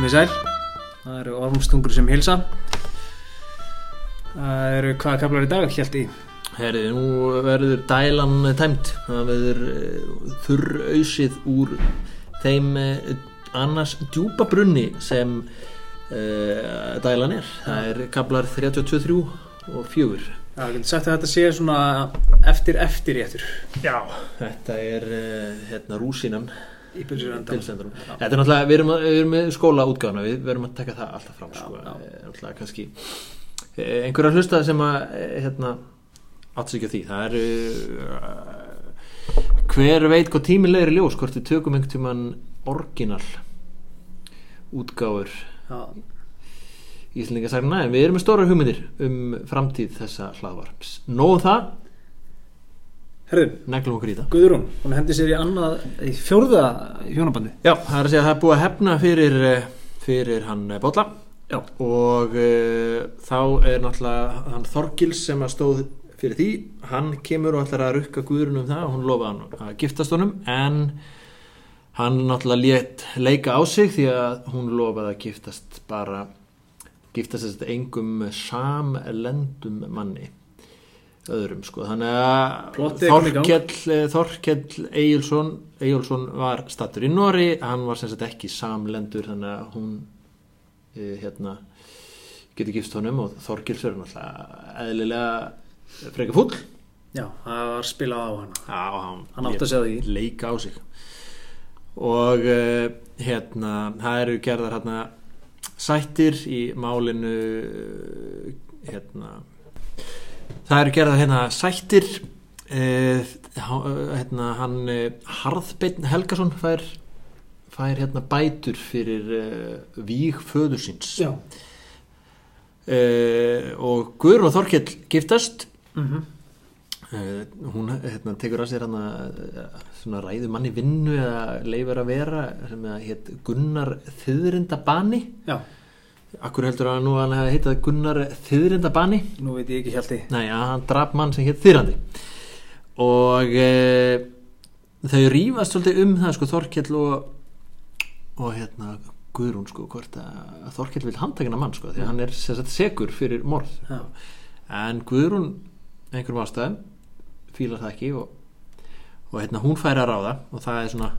Komið sæl, það eru ormstungur sem hilsa Það eru hvaða kaplar í dag, hjælt í? Herri, nú verður dælan tæmt það verður uh, þurrausið úr þeim uh, annars djúpa brunni sem uh, dælan er. Það er kaplar 32, 3 og 4 Já, ég geti sagt að þetta sé svona eftir eftir réttur Já, þetta er uh, hérna rúsinan í pilsendurum Þetta er náttúrulega, við erum, að- við erum með skóla útgáðuna við verum að taka það alltaf fram Já, sko. já. Eh, náttúrulega kannski eh, einhverja hlusta sem að eh, hérna, átt sig ekki á því. Það eru hver veit hvað í ljós hvort við tökum einhvern tímann orginal útgáfur Já, Íslandingasagna en við erum með stóra hugmyndir um framtíð þessa hlaðvarps. Nóðu það, það. Guðrún, hún hendi sér í annað, í fjórða hjónabandi Já, það er að segja að það er búið að hefna fyrir, eh, fyrir hann eh, Bolla. Já. og uh, þá er náttúrulega hann Þorgils sem að stóð fyrir því. Hann kemur og ætlar að rukka guðrun um það og hún lofa hann að giftast honum. En hann náttúrulega lét leika á sig því að hún lofaði að giftast bara giftast engum samlendum manni öðrum sko. Þannig að. Þorkell, eh, Þorkell Egilson Egilson var stattur í Nóri hann var sem sagt ekki samlendur þannig að hún eh, hérna getur gifst honum og Þorkels er náttúrulega eðlilega freka fúll. Já, það var spilað á hana. Já, hann, Hann átti að segja því. leika á sig. Og uh, hérna það eru gerðar hérna sættir í málinu hérna það eru gerðar hérna sættir uh, hérna hann uh, Harðbeinn Helgason fær fær hérna bætur fyrir víg föður síns. Já, uh, og Guðrún og Þorkell giftast. Mhm. Uh, hún hérna, tekur að sér hann svona ræðu manni vinnu eða leifur að vera sem að hétt Gunnar Þiðrindabani Já, Akkur heldur að nú hann hefði heitað Gunnar Þiðrindabani? Nú veit ég ekki í Nei, að hann draf mann sem hétt Þiðrandi og uh, þau rífast svolítið um það sko Þorkell og og hérna Guðrún sko hvort að Þorkell vil handtakina mann sko því hann er sagt segur fyrir morð. Já, en Guðrún einhverjum ástæðum fílar það ekki og, og hérna hún fær að ráða og það er svona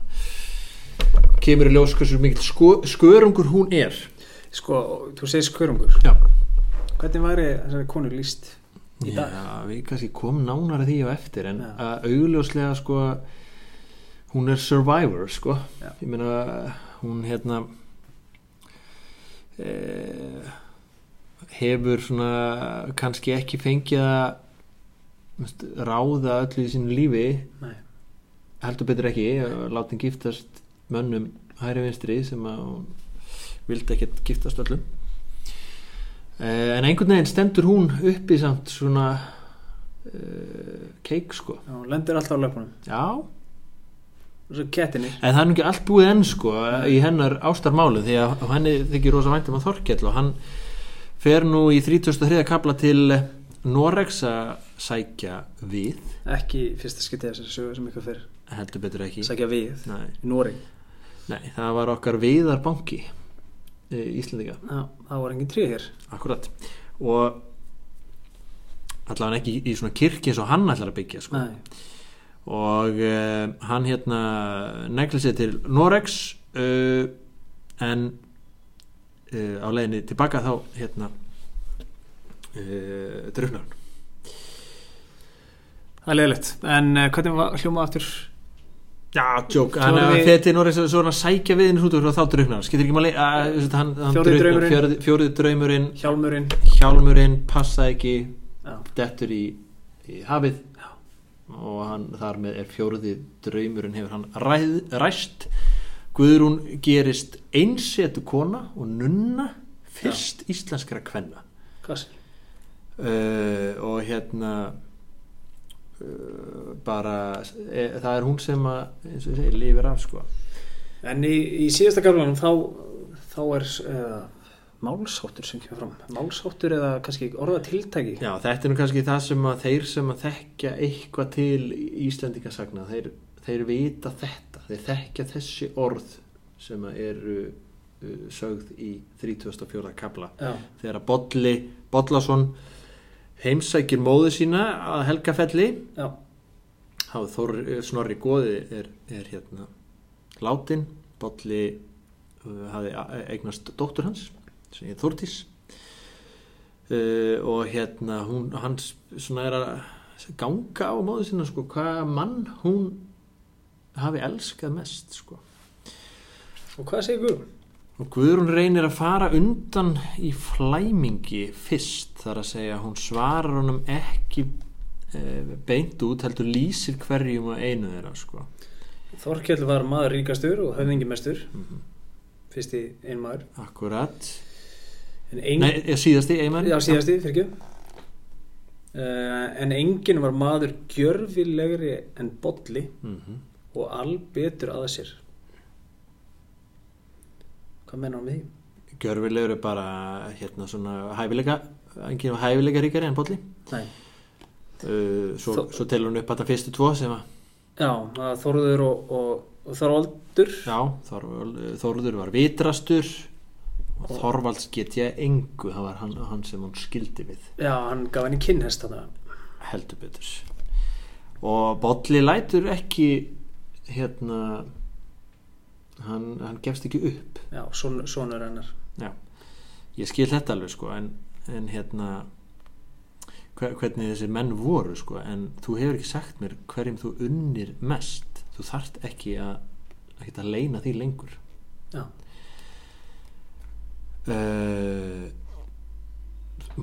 kemur í ljós hversu mikill sko, skörungur hún er sko, þú segir skörungur. Já, Hvernig væri þessari konu líst í dag? já við kannski komum nánar að því á eftir en augljóslega sko hún er survivor sko. Já. ég meina hún hérna eh, hefur svona kannski ekki fengið að ráða öllu í sínu lífi. Nei, heldur betur ekki látin giftast mönnum hæri vinstri sem að hún vildi ekkert giftast öllum. Eh, en einhvern veginn stendur hún uppi samt svona uh, keik sko. Já, hún lendir alltaf á löpunum já, en það er ekki allt búið enn sko í hennar ástarmálu því að henni þykir rosa væntum að Þorkell og hann fer nú í 33. kapla til Norex að sækja við. Ekki fyrsta skiptið þessari sögu sem ykkur fyrir heldur betur ekki. Sækja við Nei, í Nóri nei, það var okkar viðarbanki Íslendinga. Já, það var engin tré hér. Akkurat. Og allavega ekki í svona kirkji eins og hann ætlar að byggja sko. Og uh, hann hérna negli sér til Norex uh, en uh, á leiðinni tilbaka þá hérna hann. Það er leiðilegt En hvernig var hljóma aftur Já, tjók, hann er til Norex og svo er hann að sækja við henni út og þá hann skilur ekki máli? Að hann, hann Fjórði drukknar. draumurinn. fjórði draumurinn. Hjálmurinn. Hjálmurinn passa ekki. Já, dettur í, í hafið. Já. og hann þar með er fjóruði draumurinn hefur hann ræð, ræst. Guðrún gerist einsetu kona og nunna fyrst íslenskra kvenna. Hvað sér uh, og hérna bara e, það er hún sem að eins og ég segi, lifir af sko. En í, í síðasta gaflanum þá, þá er uh, málsháttur sem kemur fram. Málsháttur eða kannski orða tiltæki Já, þetta er nú kannski það sem að þeir sem að þekkja eitthvað til Íslendingasagna þeir, þeir vita þetta. Þeir þekkja þessi orð sem að eru uh, sögð í 34. kabla Já, þegar að Bolli Bollason heimsækir móðu sína að Helgafelli. Há Þór Snorri Góði er, er hérna látin Bolli uh, hafi a- eignast dóttur hans sem er Þórdís. Uh, og hérna hún, hans svona er að ganga á móðu sína sko, hvað mann hún hafi elskað mest sko. Og hvað segir Guðrún? Og Guðrún reynir að fara undan í flæmingi fyrst þar að segja hún svarar honum ekki e, beint út heldur lýsir hverjum og einu þeirra sko. Þorkell var maður ríkastur og höfðingi mestur mm fyrsti einmaður Akkurat. En, ein, Nei, síðasti einmar já, síðasti, fyrir ekki. Uh, en enginn var maður gjörfilegri en bolli mm og albetur að sér hvað menna hann með því? Gjörfilegur er bara hérna svona hæfileika enginn var hæfileika ríkari en Bolli. Nei. uh, svo, Þó- svo telur hún upp þetta fyrstu tvo sem að Já, það Þorður og, og, og Þorvaldur. Já, Þorvald, Þorður var vitrastur og Þorvalds get ég engu það var hann, hann sem hún skildi við. Já, hann gaf henni kynhest þannig heldur betur. Og Bolli lætur ekki hérna hann, hann gefst ekki upp. Já, son, sonur hennar. Já, ég skil þetta alveg sko en, en hérna hver, hvernig þessir menn voru sko en þú hefur ekki sagt mér hverjum þú unnir mest. Þú þarft ekki að að leina því lengur. Já, uh,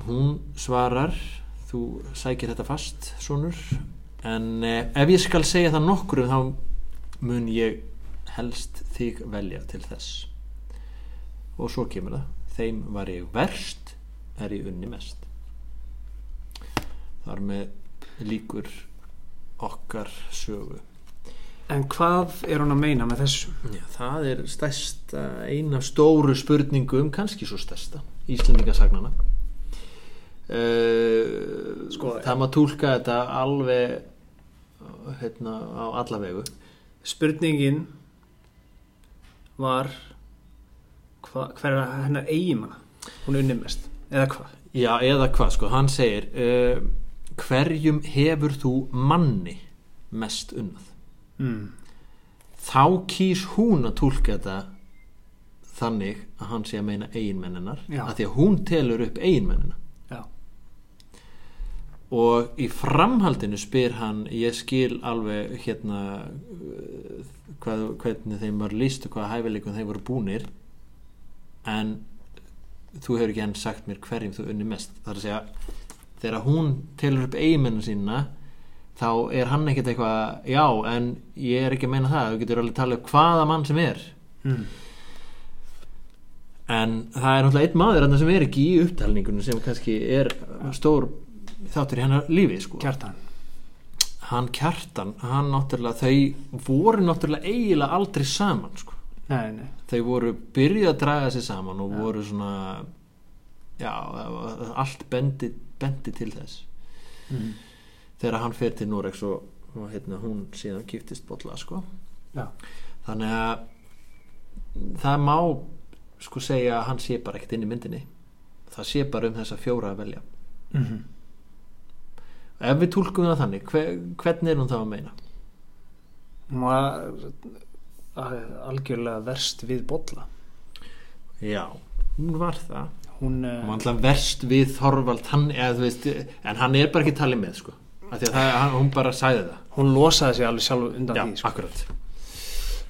hún svarar þú sækir þetta fast sonur en uh, ef ég skal segja það nokkur þá mun ég helst þig velja til þess og svo kemur það þeim var ég verst er ég unni mest þar með líkur okkar sögu en hvað er hún að meina með þessu? Já, það er stærsta, eina stóru spurningum, kannski svo stærsta, Íslendingasagnana. Uh, Sko, það má túlka þetta alveg hérna, á alla vegu. Spurningin var hva, hver er hennar eigimanna hún unni mest, eða hvað? Já, eða hvað, sko, hann segir, uh, hverjum hefur þú manni mest unnað? Mm. Þá kýs hún að túlka þetta þannig að hann sé að meina eiginmenninar, að því að hún telur upp eiginmennina. Og í framhaldinu spyr hann ég skil alveg hérna hvað, hvernig þeim var líst og hvaða hæfileikum þeim voru búnir en þú hefur ekki enn sagt mér hverjum þú unni mest þar að segja þegar hún telur upp eigimennu sína þá er hann ekkert eitthvað já en ég er ekki að meina það þú getur alveg talað um hvaða mann sem er mm. en það er náttúrulega einn maður sem er ekki í upptalningunum sem kannski er stór þáttur í hennar lífi sko kjartan hann kjartan, hann náttúrulega þau voru náttúrulega eiginlega aldrei saman sko. Nei, nei, þau voru byrjuð að draga sig saman og Já. voru svona já, allt bendi, bendi til þess mm. þegar hann fer til Norex og, og hérna, hún síðan giftist bolla sko. Já, þannig að það má sko segja að hann sé bara ekkert inn í myndinni það sé bara um þessa fjóra að velja mm ef við túlkum það þannig, hver, hvernig er hún þá að meina? var a- algjörlega verst við bolla já, hún var það hún, hún var alltaf verst við Þorvald hann, eða, veist, en hann er bara ekki talið með sko. Því að það, hann, hún bara sæði það hún losaði sig alveg sjálf undan já, því sko. akkurat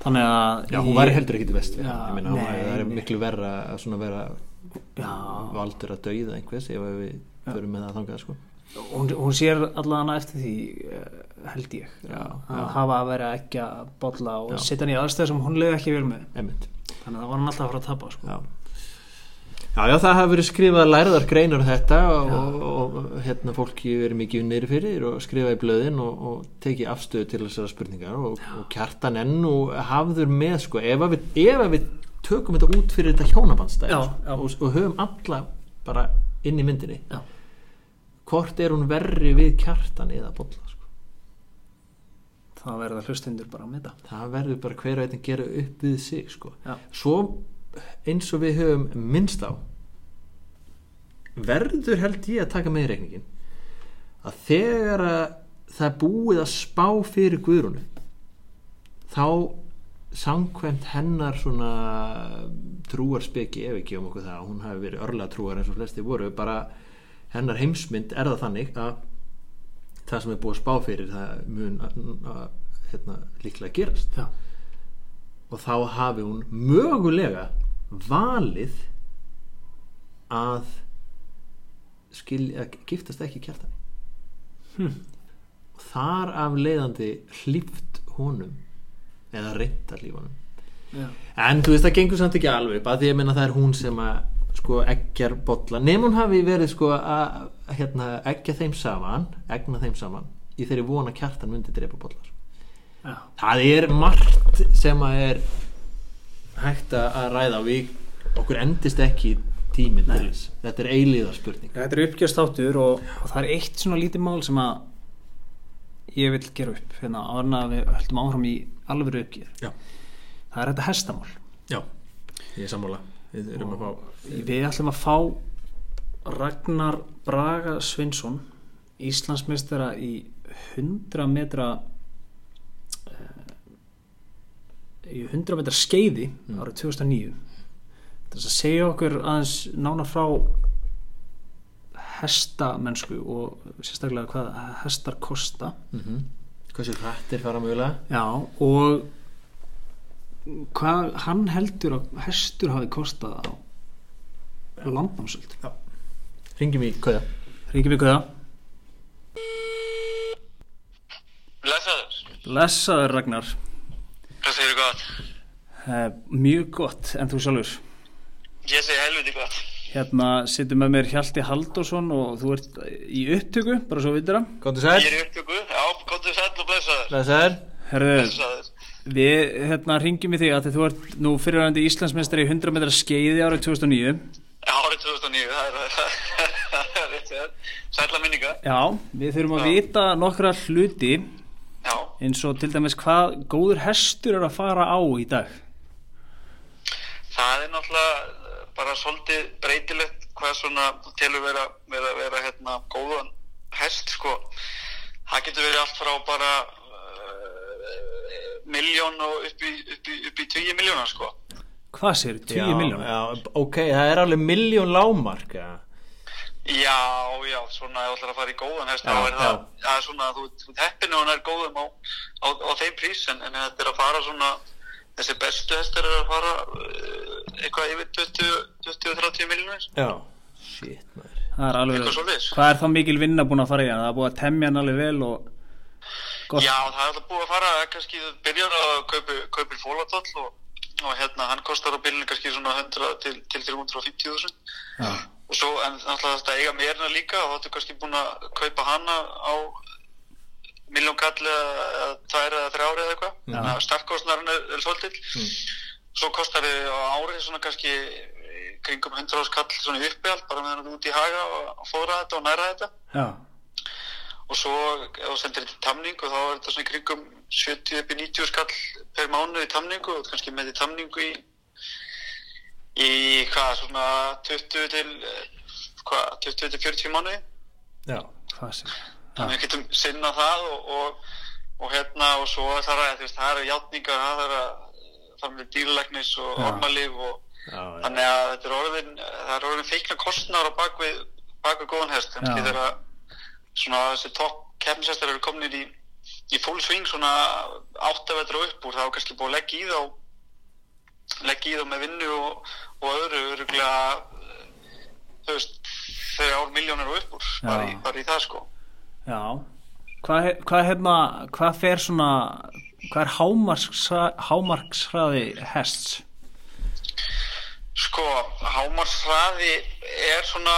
að já, hún væri heldur ekki vest við Já, meina, nei, það er miklu verra að vera valdur að dauða einhvers ef við förum með það þangað sko. Hún, hún sér allan eftir því uh, held ég Já, að já. hafa að vera ekki að bolla og setja hann í aðstæð sem hún leiði ekki vel með Einmitt. þannig að það var hann alltaf að fara að tapa sko. já. já, það hafa verið skrifað lærðar greinar um þetta og, og, og hérna fólki verið mikið unnir fyrir og skrifað í blöðin og, og tekið afstöðu til þessara spurningar og, og kjartan enn og hafður með sko, ef að við, ef að við tökum þetta út fyrir þetta hjónabandstæð Já, sko, og, og höfum alla bara inn í myndinni Já. Hvort er hún verri við kjartan eða bolla sko? það verða hlustundur bara að meta það verður bara hver veit að gera upp við sig sko. Svo eins og við höfum minnst á verður held ég að taka með í reikningin að þegar að það búið að spá fyrir Guðrúnu þá samkvæmt hennar svona trúarspeki ef ekki um okkur það hún hafi verið örlega trúar eins og flesti voru bara hennar heimsmynd er það þannig að það sem er búið að spá fyrir það mun að, hérna, líklega gerast Já. og þá hafi hún mögulega valið að skilja, að giftast ekki kjartani Hm. og þar af leiðandi hlýft honum eða reynda hlýfunum Já. en þú veist það gengur samt ekki alveg að því að það er hún sem að sko eggjar bolla nefn hún hafi verið sko að hérna, eggja þeim saman egna þeim saman í þeirri vona kjartan myndi drepa bollar. Já. það er margt sem að er hægt að ræða við okkur endist ekki tíminn til þess. Þetta er eilíða spurning. Þetta er uppgjastáttur og, og það er eitt svona lítið mál sem að ég vil gera upp. Hérna áður en að við höldum áfram í alvöru uppgjör. Já, það er þetta hestamál. Já, ég er sammála við erum að fá við ætlum að fá Ragnar Braga Svinsson Íslandsmeistara í 100 metra eh, í 100 metra skeiði árið 2009 þess að segja okkur aðeins nána frá hestamennsku og sérstaklega hvað hestar kosta. Mm hversu hrættir fara mögulega? Já og hvað hann heldur að hestur hafi kostað á landnámsöld? Ringjum í kauða Ríkjum ykkur það Lesaður, Blessaður Ragnar. Hvað segir þú gott? uh, Mjög gott, en þú sjálfur? Ég segi helviti gott. Hérna sittum með mér Hjalti Halldórsson og þú ert í upptöku, bara svo vitur Góðu Ég sæl er í upptöku, já, komdu sæll og blessaður. Blessaður. Herðu, Blessaður við hérna ringjum í þig að þú ert nú fyrirvændi Íslandsmeistari í 100 metra skeiði árið 2009 Já, árið 2009, það er, það er rétt sér Sælla minninga. Já, við þurfum að Já. vita nokkra hluti Já, eins og til dæmis hvað góður hestur er að fara á í dag. Það er náttúrulega eh, bara svolítið breytilegt hvað svona þú telur vera, vera, vera hérna góðan hest sko. Það getur verið allt frá bara uh, miljón og upp í, upp í, upp í 20 miljónar sko Hvað sér, 10 miljónir? já, ok, það er alveg miljón lámark ja. Já, já, svona þú ætlar að fara í góðan hest Já, þá er það, já. það er svona, þú þú og hann er góðum á, á, á þeim prís en, en þetta er að fara svona þessi bestu hestar er að fara uh, eitthvað yfir 20-30 miljonir já, shit maður Það er hvað er þá mikil vinna búin að fara í hann? Það er búið að temja hann alveg vel og gott. Já, það er alltaf búið að fara kannski byrjar að kaupi, kaupi fólatóll og, og hérna hann kostar á bílunni kannski svona 100 til, til 350.000 Já. og svo en náttúrulega þetta eiga mérna líka og þá ertu kannski búin að kaupa hana á miljón kall eða tvær eða þrjár eða eitthvað Já. þannig að starfkostnarinn er, er svolítill svo kostar þið á árið svona kannski kringum 100 ás kall svona í uppihald bara meðan þú út í haga og fóra þetta og næra þetta Já, og svo ef þú sendir þetta í tamningu þá er þetta svona kringum 70 upp í 90 skall per mánuð í tamningu og kannski með í tamningu í í hvað svona 20 til eh, hvað 20 til 40 mánuði já, hvað sér? þannig við getum sinna það og, og, og hérna og svo það að veist það eru játningar það er að fara með dýrlæknis og ormalíf og já, já. þannig að þetta er orðin það er orðin feikna kostnar á bakvið bakvið góðan hest kannski Já. þegar svona þessi topp keppnishestar eru komin í í full swing svona áttavetra upp úr þá er kannski búið að leggja í þá leggja í þá með vinnu og, og öðru öruglega þú veist þegar ár miljónir og upp úr bara í, bara í það sko. Já, hvað, he- hvað hérna, hvað fer svona, hvað er hámarkshraði hests? Sko, hámarshraði er svona,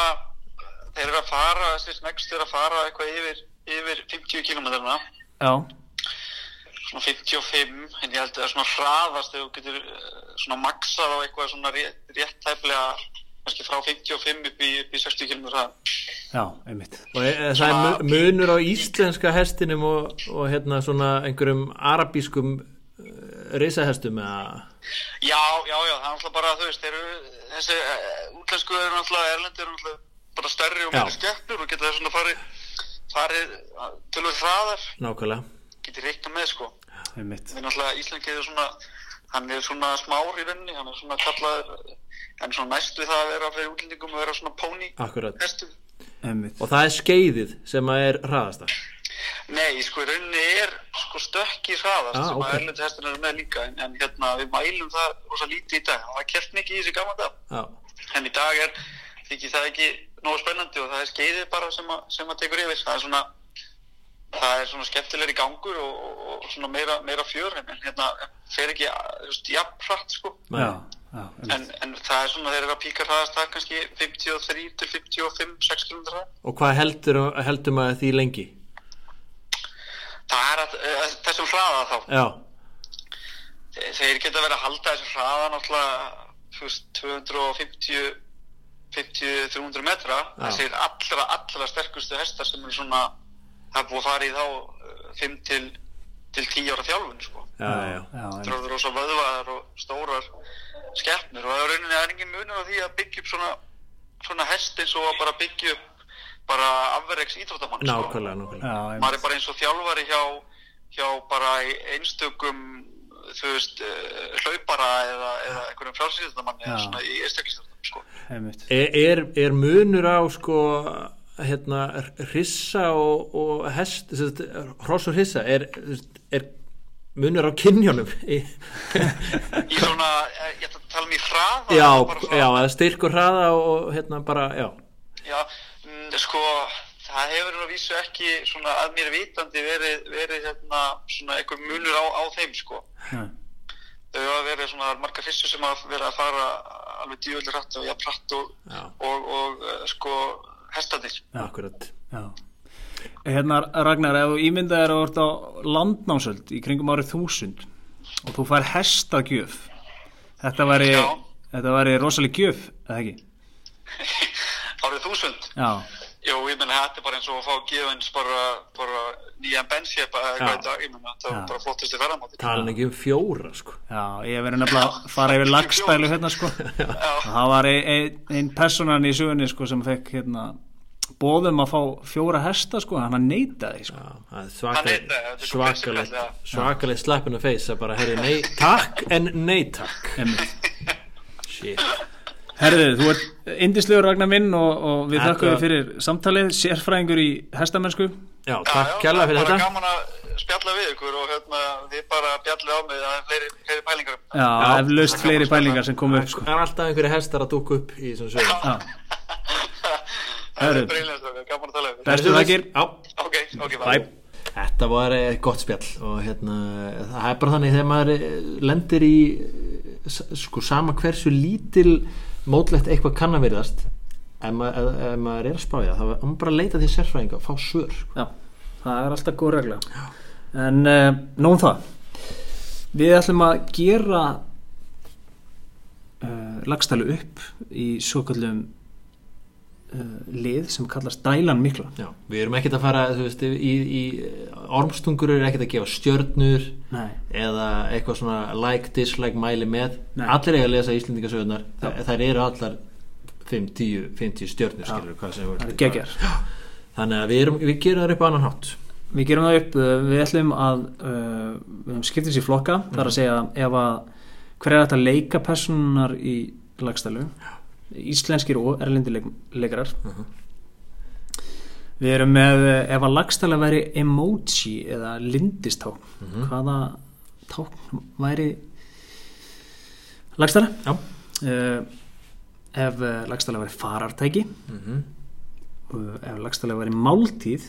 þeir eru að fara, þessi snegst eru að fara eitthvað yfir, yfir 50 kilometrana, Já, svona 55, en ég held að það er svona hraðast þegar þú getur eh, svona maxað á eitthvað svona rétt, rétt tæplega, kannski frá 55 upp í, upp í 60 kilometra hraða. já, einmitt. og e, það er mu- munur á íslenska hestinum og, og hérna svona einhverjum arabískum uh, reisahestum eða Já, já, já, það er náttúrulega bara, þú veist, eru, þessi útlensku eru náttúrulega, erlendi eru náttúrulega bara stærri og meiri skeppnur og geta þess svona farið, farið tölvöld hraðar, nákvæmlega. Getið reikna með, sko. einmitt. Við náttúrulega, Íslandi er svona, hann er svona smár í rauninni, hann er svona kallaður, hann er svona næst við það að vera fyrir útlendingum að vera svona póni og það er skeiðið sem að er hraðasta. Nei, sko, í rauninni er sko stökki hraðast Ah, sem ok. að erlendi hestin eru með líka, en, en hérna, við mælum það rosa lítið í dag, það var kert mikið í þessi gaman dag. já, en í dag er þykir það ekki nógu spennandi og það er skeiðið bara sem að, sem að tekur yfir. Það er svona það er svona skemmtilegri gangur og, og, svona meira, meira fjör en, hérna fer ekki þú veist, jafn hratt sko. Já, já, en, en það er svona þeir eru að píka hraðast það er kannski 53 til 55 6 km hraða og hvað heldur, heldur maður því lengi? Það er að, að þessum hraða þá. Já, Þe- þeir geta verið að halda þessum hraða náttúrulega þú veist, 250 50-300 metra Já. þessir allra, allra sterkustu hestar sem eru svona það er búið að fara í þá 5 til, til 10 ára þjálfun sko. eru rosa vöðvaðar og stórar skeppnur og það er rauninni það er engin munur á því að byggja upp svona, svona hest eins og að bara byggja upp bara afvereks íþróttamann sko. nákvæmlega, nákvæmlega já, maður er bara eins og þjálfari hjá, hjá bara í einstökum þú veist, uh, hlaupara eða, eða einhverjum frálsýðunamanni eða svona í einstaklisþjóttum sko. er, er, er munur á sko hérna hrissa og, og hest hross og hrissa er, er munur á kynjónum í, í svona, eh, ég ætla að tala um í hraða já, svona- já, styrkur hraða og hérna bara, já Já, mm, sko, það hefur nú að vísu ekki svona að mér vitandi verið, verið hérna svona einhver munur á, á þeim sko. Nei. Þau hafa verið svona margar fyrstu sem hafa verið að fara alveg djúvöldur hratt og jafn hratt og, og, og uh, sko hestandir. akkurat Já. Hérna Ragnar, ef þú ímyndaðir að þú ert á landnámsöld í kringum árið þúsund og þú fær hestagjöf þetta væri, þetta væri rosaleg gjöf, eða ekki? Árið þúsund. Já, Jú, ég menna þetta er bara eins og að fá gefins bara, bara nýjan bensjepa eða eitthvað í dag, ég menna Já. var bara flottusti ferðamáti. tala ekki um fjóra sko. Já, ég verið nefnilega að fara yfir lagstælu hérna sko. Já, og það var ein, ein, ein personan í sögunni sko sem fekk hérna bóðum að fá fjóra hesta sko, hann neitaði sko. Já, það er Hann svakalegt er svakalegt, basically, svakalegt slappin að face að bara, herri, nei, takk en nei takk. Shit, Herðu, þú ert indislegur Ragnar minn og, og við Þetta- þakkum þér fyrir samtalið, sérfræðingur í hestamennsku. Já, Já, takk já, kærlega fyrir það er þetta. bara gaman að spjalla við ykkur og hérna, þið bara bjallið á mig að það er fleiri, fleiri pælingar. Já, Já. eflaust fleiri pælingar sem komu upp sko. það er alltaf einhverju hestar að dúka upp í þessum sögum. Já, Það er það er gaman að tala við. bestu þakkir. já, Ok, ok, Bye. Þetta var eh, gott spjall og hérna, það er bara þannig þegar maður eh, lendir í sko sama hversu lítil mótlegt eitthvað kann að virðast ef maður, ef, maður er að spája þá er bara að leita því sérfræðinga og fá svör sko. Já, það er alltaf góð regla En uh, nóum það Við ætlum að gera uh, lagstælu upp í svo kallum lið sem kallast dælan mikla. Já, við erum ekkert að fara veist, í, í ormstungur er ekkert að gefa stjörnur Nei, eða eitthvað svona like, dislike, mæli með. Nei. allir eiga að lesa Íslendingasögurnar. Já. Þa, þær eru allar 5, 10, 50 stjörnur Já. skilur, er þannig að við, erum, við gerum það upp á annan hátt. Við gerum það upp, uh, við ætlum að uh, við höfum skipt þessi í flokka. Þar að segja ef að hver er þetta að leika personar í lagstælu íslenskir og erlendi leik, leikarar Mhm. Við erum með uh, ef að lagstæla væri emoji eða lindistákn Mhm. hvaða tákn væri lagstæla Já. uh, ef uh, lagstæla væri farartæki mm -hmm. uh, ef lagstæla væri máltíð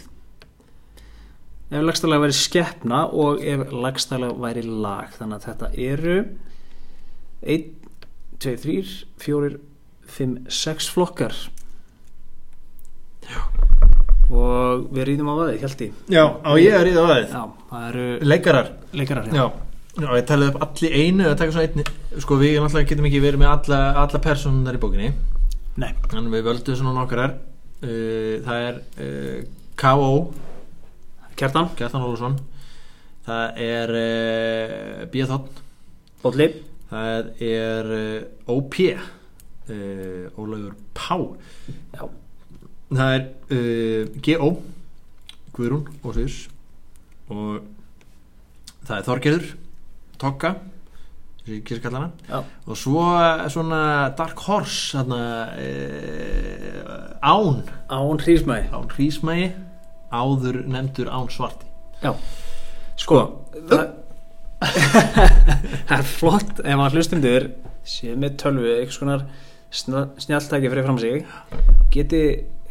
ef lagstæla væri skeppna og ef lagstæla væri lag þannig að þetta eru 1, 2, 3 4, 5, 6 flokkar. Og við rýðum á vaðið held ég Já, á ég að ríða á já, eru Leikarar? leikarar Já, já. Ég talið upp allir einu einni. Sko við náttúrulega getum ekki verið með alla, alla personar í bókinni. Nei, Þannig við völdum svona nokkarar. Uh, Það er uh, K.O. Kjartan. Gjartan Ólusson Það er uh, B.Þ. Bólli það er OP uh, Ólafur Pá Já, það er uh, G.O. Guðrún og Sýrs og það er Þorgerður Tokka og svo eh, svona Dark Horse þarna, uh, Án. Án hrísmæði Án Hrísmægi áður nefndur Án Svarti. Já, sko það, það er flott ef maður hlustundur sé með tölvu eitthvað snjáltæki fyrir fram sig. Geti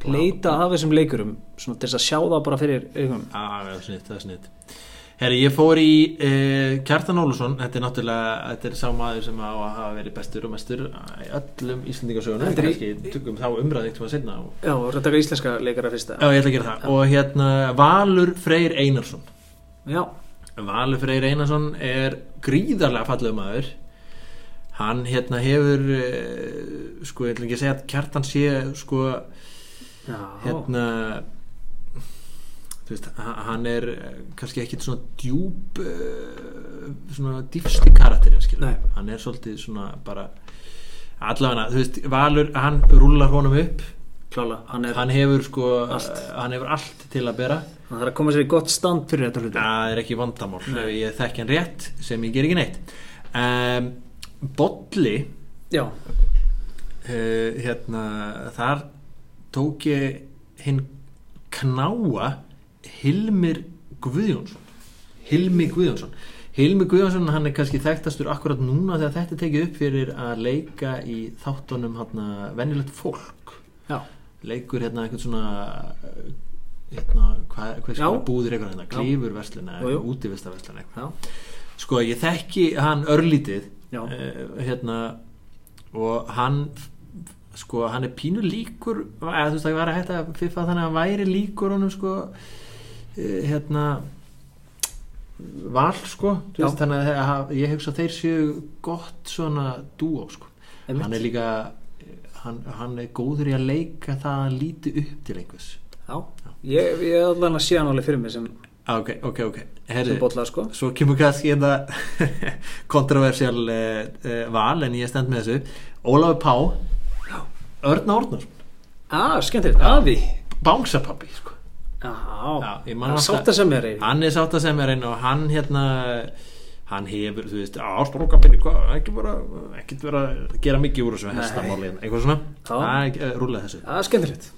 leita af þessum leikurum til þess að sjá það bara fyrir augum. Ah, það er snitt, er Herri, ég fór í uh, Kjartan Ólusson, þetta er náttúrulega þetta er sá maður sem á að hafa verið bestur og mestur í öllum Íslandingasögunum Þetta er kannski tökum þá umræði eitthvað setna og... Já, og þetta er íslenska leikara fyrsta. Já, ég ætla að gera það. Og hérna Valur Freyr Einarsson. Já, Valur Freyr Einarsson er gríðarlega fallegu maður hann hérna hefur uh, sko, ég ætla ekki að segja að Kjartan sé sko, já, hérna þú veist, ha- hann er eh, kannski ekkit svona djúb uh, svona dýfsti Nei. hann er svolítið svona bara allavega, þú veist, Valur hann rúlar honum upp. Klála hann, er, hann hefur sko Allt. hann hefur allt til að bera. Hann þarf að koma sér í gott stand fyrir þetta hluti. Það er ekki vandamál ef ég þekki hann rétt sem ég ger ekki neitt. Um, Bolli Já, uh, hérna þar tók ég hinn knáa Hilmir Guðjónsson Hilmi Guðjónsson Hilmi Guðjónsson hann er kannski þekktastur akkurat núna þegar þetta tekið upp fyrir að leika í þáttunum hérna venjulegt fólk já, leikur hérna eitthvað svona uh, hérna, hvað, Já. skal búðir eitthvað hérna, Já. klífurverslun Jú, jú. eða útivistaverslun eitthvað já, sko ég þekki hann örlítið. Uh, hérna og hann sko hann er pínu líkur eða þú veist það var að hætta að fiffa þannig að hann væri líkur honum sko uh, hérna val sko Já. veist, þannig að að ég hugsa að þeir séu gott svona dúo sko Einmitt. hann er líka hann, hann er góður í að leika það að líti upp til einhvers já. Ég, ég er allan að sé hann alveg fyrir mig sem, ok, ok, ok. Herri, bolla sko. svo kemur kannski hérna kontroversial uh, uh, val en ég stend með þessu. Ólafur Pá Örn Árnarsson, Ah, skemmtilegt, afi. Bánsapappi sko. Man hann er hann er sátt að sem er einn og hann hérna hann hefur, þú veist, ástrókapinni ekki bara, ekki vera gera mikið úr þessu Nei. hestamáli hérna, eitthvað svona? Það er uh, rúlega þessu. Það er skemmtilegt.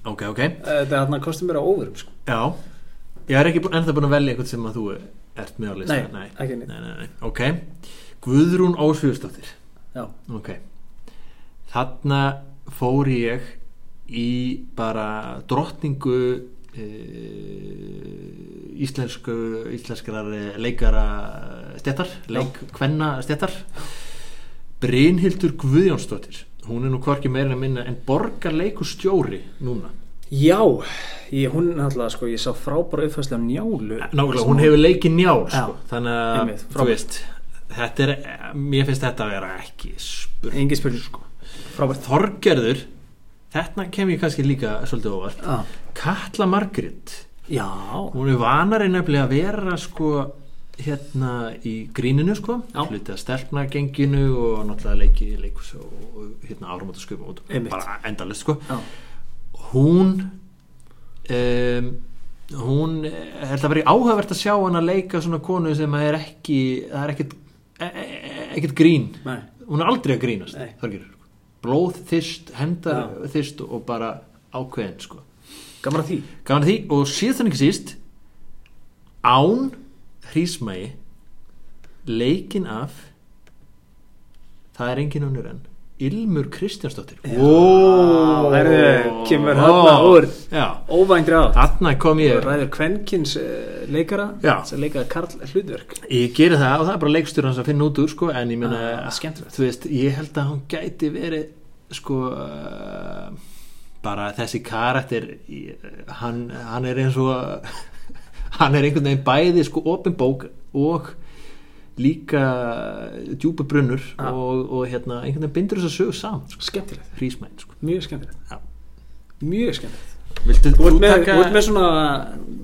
Ok, ok, Þetta er hann að kosti mér á óverum sko. Já ég er ekki ennþá búin að velja eitthvað sem að þú ert með á lista. Nei, ekki neitt. nei, nei, nei. ok, Guðrún Ósvíðustóttir Já, Ok. Þarna fór ég í bara drottningu e, íslensku íslenskrar eh, leikara stettar, leik kvenna stettar Brynhildur Guðjónsdóttir. Hún er nú hvorki meira en minna en borgarleikustjóri núna Já ég, hún náttúrulega sko, ég sá frábæra uppfæslu á njálu. Nákvæmlega, hún hefur leikið njál Já, sko. þannig að, einmitt, þú veist þetta er, mér finnst þetta að vera ekki spurning Engi spurning. sko. Frábært. Þorgerður þetta kem ég kannski líka svolítið óvart. Ah. Katla Margrét. Já, hún er vanari nefnilega að vera sko hérna í gríninu sko Já. hluti að stelpna genginu og náttúrulega leiki leikus og, og hérna sköpum og Einmitt. bara endalist sko. Já, hún um, hún eh, held að vera áhugavert að sjá hann að leika svona konu sem er ekki það er ekkit, e- e- ekkit grín nei hún er aldrei að grínast. Þorgerður. blóð þyrst, hendar Já. þyrst og bara ákveðin sko. Gaman að því gaman að því og síðan ekki síst án hrísmægi leikin af það er engin önnur en Ilmur Kristjánsdóttir. Ó, herðu, kemur þarna úr já, Óvængri átt. Þarna kom ég. Ræður kvenkins uh, leikara sem leikaði Karl hlutverk. Ég geri það og það er bara leikstjóri hans að finna út úr sko, en ég meina, Ah, skemmtilegt. þú veist, ég held að hún gæti verið sko uh, bara þessi karakter í- hann, hann er eins og hann er einhvern veginn bæði sko opin bók og líka djúpa brunnur Ah. og, og hérna einhvern veginn bindur þess að sögu saman sko. Skemmtilegt, hrísmæn sko. mjög skemmtilegt Já. Mjög skemmtilegt Viltu Þú ert með, taka þú ert með svona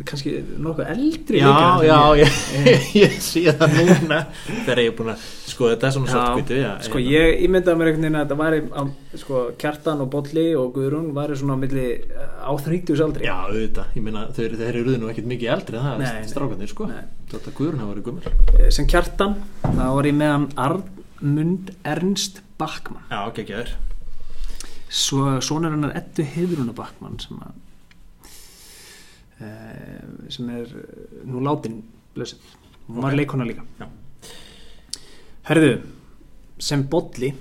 kannski nokkuð eldri Já, leikara en já, ég. ég, ég sé það núna þegar ég er búin að sko þetta er svona svartkvítu já, sko hérna. ég ímyndaði mér einhvern veginn að þetta væri á, sko, Kjartan og Bolli og Guðrún væri svona milli eh, á 30 aldri Já, auðvitað, ég meina þeir, þeir eru nú ekkert mikið eldri það, nei. strákanir sko. Þetta Guðrún hafa verið gummur Eh, sem Kjartan þá var ég með hann Armund Ernst Backmann Já, geggjaður svo svona er hann er Eddu Heiðruna Backmann sem að e, sem er eh, nú látin blöðsinn, hún var Ok. leikona líka. Já. Herðu sem Bolli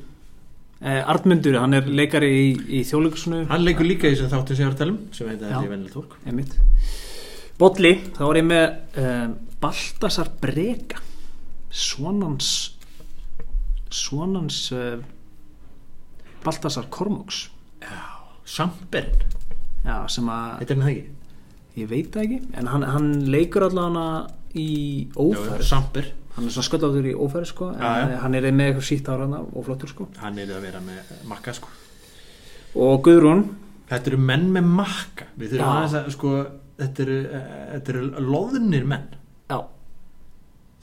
e, Arnmundur, hann er leikari í, í þjóðleikusinu Hann leikur líka í sem að tala um sem heita Já. Þetta er venilegt fólk Bolli, þá var ég með um, Baltasar Breka svonans svonans uh, Baltasar Kormóks Samberinn, já, sem að, þetta er hann það ekki ég veit það ekki. En hann, hann leikur allavega í ófæri, Samber, hann er svona sköldáttur í ófæri sko, en Já, já. hann er með eitthvað sítt ára og flottur sko. Hann er að vera með makka sko. Og Guðrún, Þetta eru menn með makka. Við þurfum Já. aðeins að sko Þetta eru, eh, þetta eru loðnir menn. Já,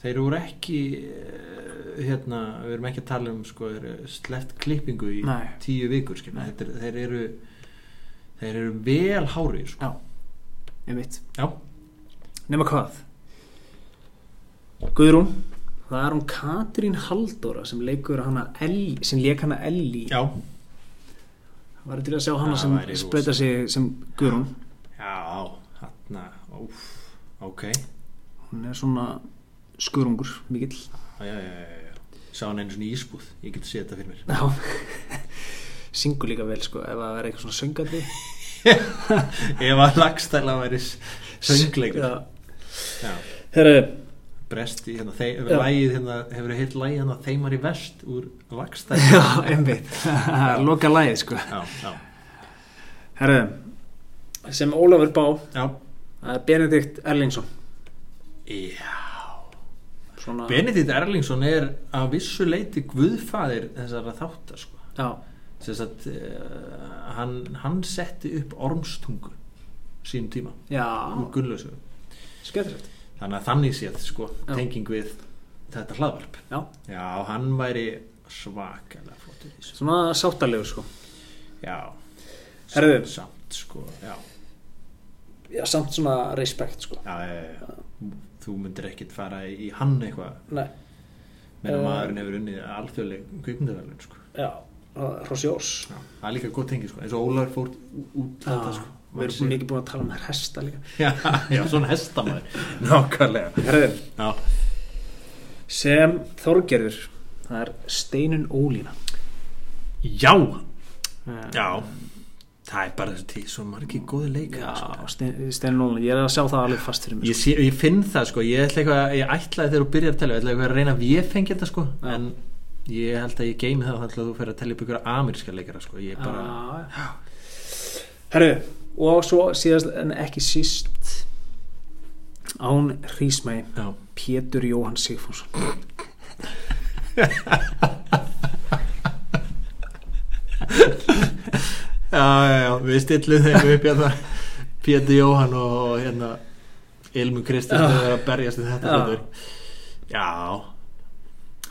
Þeir eru ekki eh, hérna, við erum ekki að tala um sko, sleft klippingu í Nei. tíu vikur. Þetta þeir eru þeir eru vel hárið sko. já, einmitt. Já, nema hvað? Guðrún það er hún Katrín Halldóra sem leikur hana Elli, sem leik hana Elli já, það var til að sjá hana Það sem spreyta sig sem Guðrún? Já hérna, ok. Hún er svona skurungur mikill. Já, já, já. Sá hann einu svona ísbúð. Ég get séð þetta fyrir mér. Já. Syngur líka vel sko ef það er eitthvað svona söngandi Ef að lagstæla væri söngleikur. Herru, brest í hérna, lægið hérna, hefur heilt lægið hérna þeimar í vest úr lagstæla. Já, einmitt. Loka lagið sko. Já, já, herru, sem Ólafur bá já, Benedikt Erlingsson. Já. svona, Benedikt Erlingsson er að vissu leiti guðfaðir þessara þáttar sko. já, að uh, hann, hann setti upp ormstungu sínum tíma. Úr Gunnlausu þannig að þannig séð sko, tenging við þetta hlaðvarp. Já, já, hann væri svakalega flott svona sáttalegu sko. Já, Herðu. samt, sko já, já, samt svona respekt sko. Já, já, þú myndir ekkit fara í hann eitthvað. Meðan Eh. maðurinn hefur unnið alþjóðleg kvikmyndavelun sko. já, Rosjós það er líka gott tengi sko. eins og Ólar fór út þetta Já, sko. við erum mikið búin að tala um hesta líka. Já, já, svona hestamæður nákvæmlega. Herðu, já, sem Þorgerður það er Steinun Ólína. Já, Eh, já. Það er bara þessi tí, svo margir góði leika sko. Steinun Ólína, ég er að sjá það alveg fast fyrir mig ég, sé, ég finn það sko, ég ætla eitthvað ég ætlaði þegar þú byrjar að tella, ég ætlaði eitthvað að reyna að ég fengi þetta sko, en ég held að ég geimi það að þú fer að tella upp ykkur ameríska leikara sko, ég sko. bara Já. Herru, og svo síðast en ekki síst án hrísmægi já, Pétur Jóhann Sigfússon já, já, já, við stillum þeim upp hérna Pétur Jóhann og, hérna Ilmu Kristján Já. þegar að berjast í þetta Já.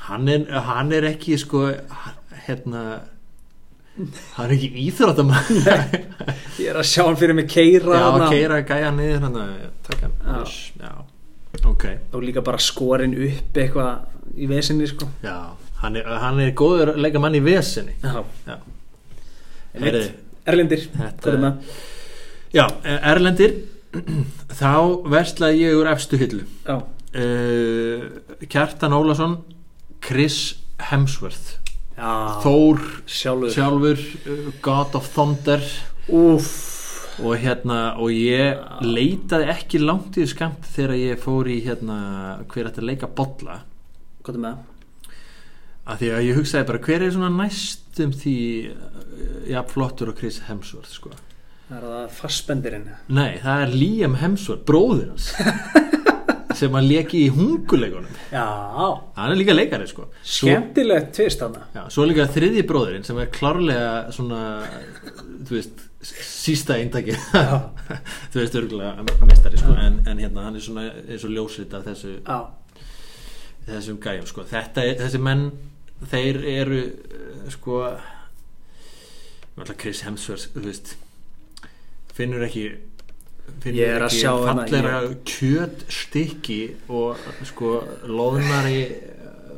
Hann er, hann er ekki sko hérna hann er ekki íþróttamann Ég er að sjá hann fyrir mig keira já, þarna. keira gæja niður hann að taka Já. hann já, ok. Og líka bara skorin upp eitthvað í vesinni sko. Já, hann er, hann er góður að leika mann í vesinni. Já, já. Heyrðu, Erlendir, Þetta- já Erlendir þá verslaði ég úr efstu hillu. Já, uh, Kjartan Ólason Chris Hemsworth. Já. Þór sjálfur. sjálfur uh, God of Thunder. Úff, og hérna og ég leitaði ekki langt í skamt þegar ég fór í hérna hver ætti að leika bolla. Hvað er með? Það? af því að ég hugsaði bara hver er svona næstum því já, flottur og Chris Hemsworth sko. Það er það fassbendirinn nei, það er Liam Hemsworth, bróðir hans sem að leki í hunguleikunum. Já, hann er líka leikari sko. Svo, skemmtilegt tvist þarna. Já, svo er líka þriðji bróðirinn sem er klárlega svona þú veist sísta eintaki þú veist örgulega mestari sko, en, en hérna hann er svona eins og ljósrit af þessu, Já, þessum gæjum sko. þetta, er- þessi menn þeir eru uh, sko Chris Hemsworth veist finnur ekki Ég er að sjá hérna, fallegra kjötstykki og sko loðnari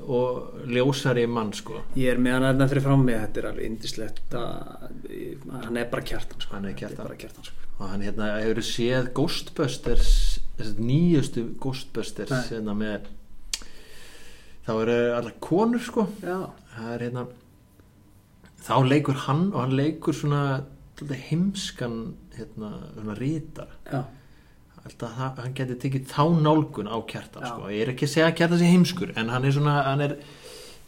og ljósari mann sko ég er með hann hérna fyrir frá mig Þetta er alveg indislegt Hann er bara kjartan sko. Hann er Kjartan. bara kjartan sko. og hann hérna hefur séð Ghostbusters nýjustu Ghostbusters hérna með þá eru allar konur sko Já, það er hérna þá leikur hann og hann leikur svona heimskan hérna rítar já, alltaf hann geti tekið þá nálgun á kjartan sko. ég er ekki að segja að kjartan sé heimskur en hann er svona, hann er,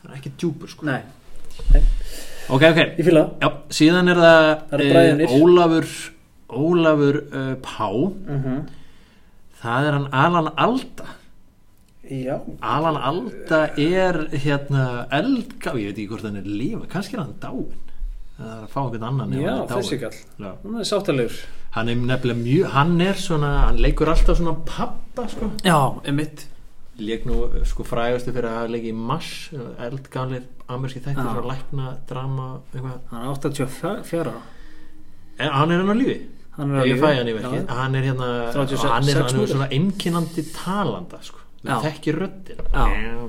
hann er ekki djúpur sko. nei. Ok, ok, það já, síðan er það Það eru bræðurnir. eh, Ólafur Ólafur uh, Pá. Mm það er hann Alan Alda. Já, Alan Alda er hérna eldgá, ég veit ekki hvort hann er lífa kannski er hann dáin það er að fá einhvern annan já þessi kall. Hann er sáttalegur hann er nefnilega mjög, hann er svona hann leikur alltaf svona pappa sko. Já, emitt leik nú sko frægastu fyrir að leika í Mars eldgamlir amerski þættir svo lækna, drama eitthvað. Hann er 84 ára. En hann er hann á lífi. Hann er lífi. hann Já. hann er hérna 36 og hann er, hann er svona einkennandi talanda sko. Já. þekki röddin Já.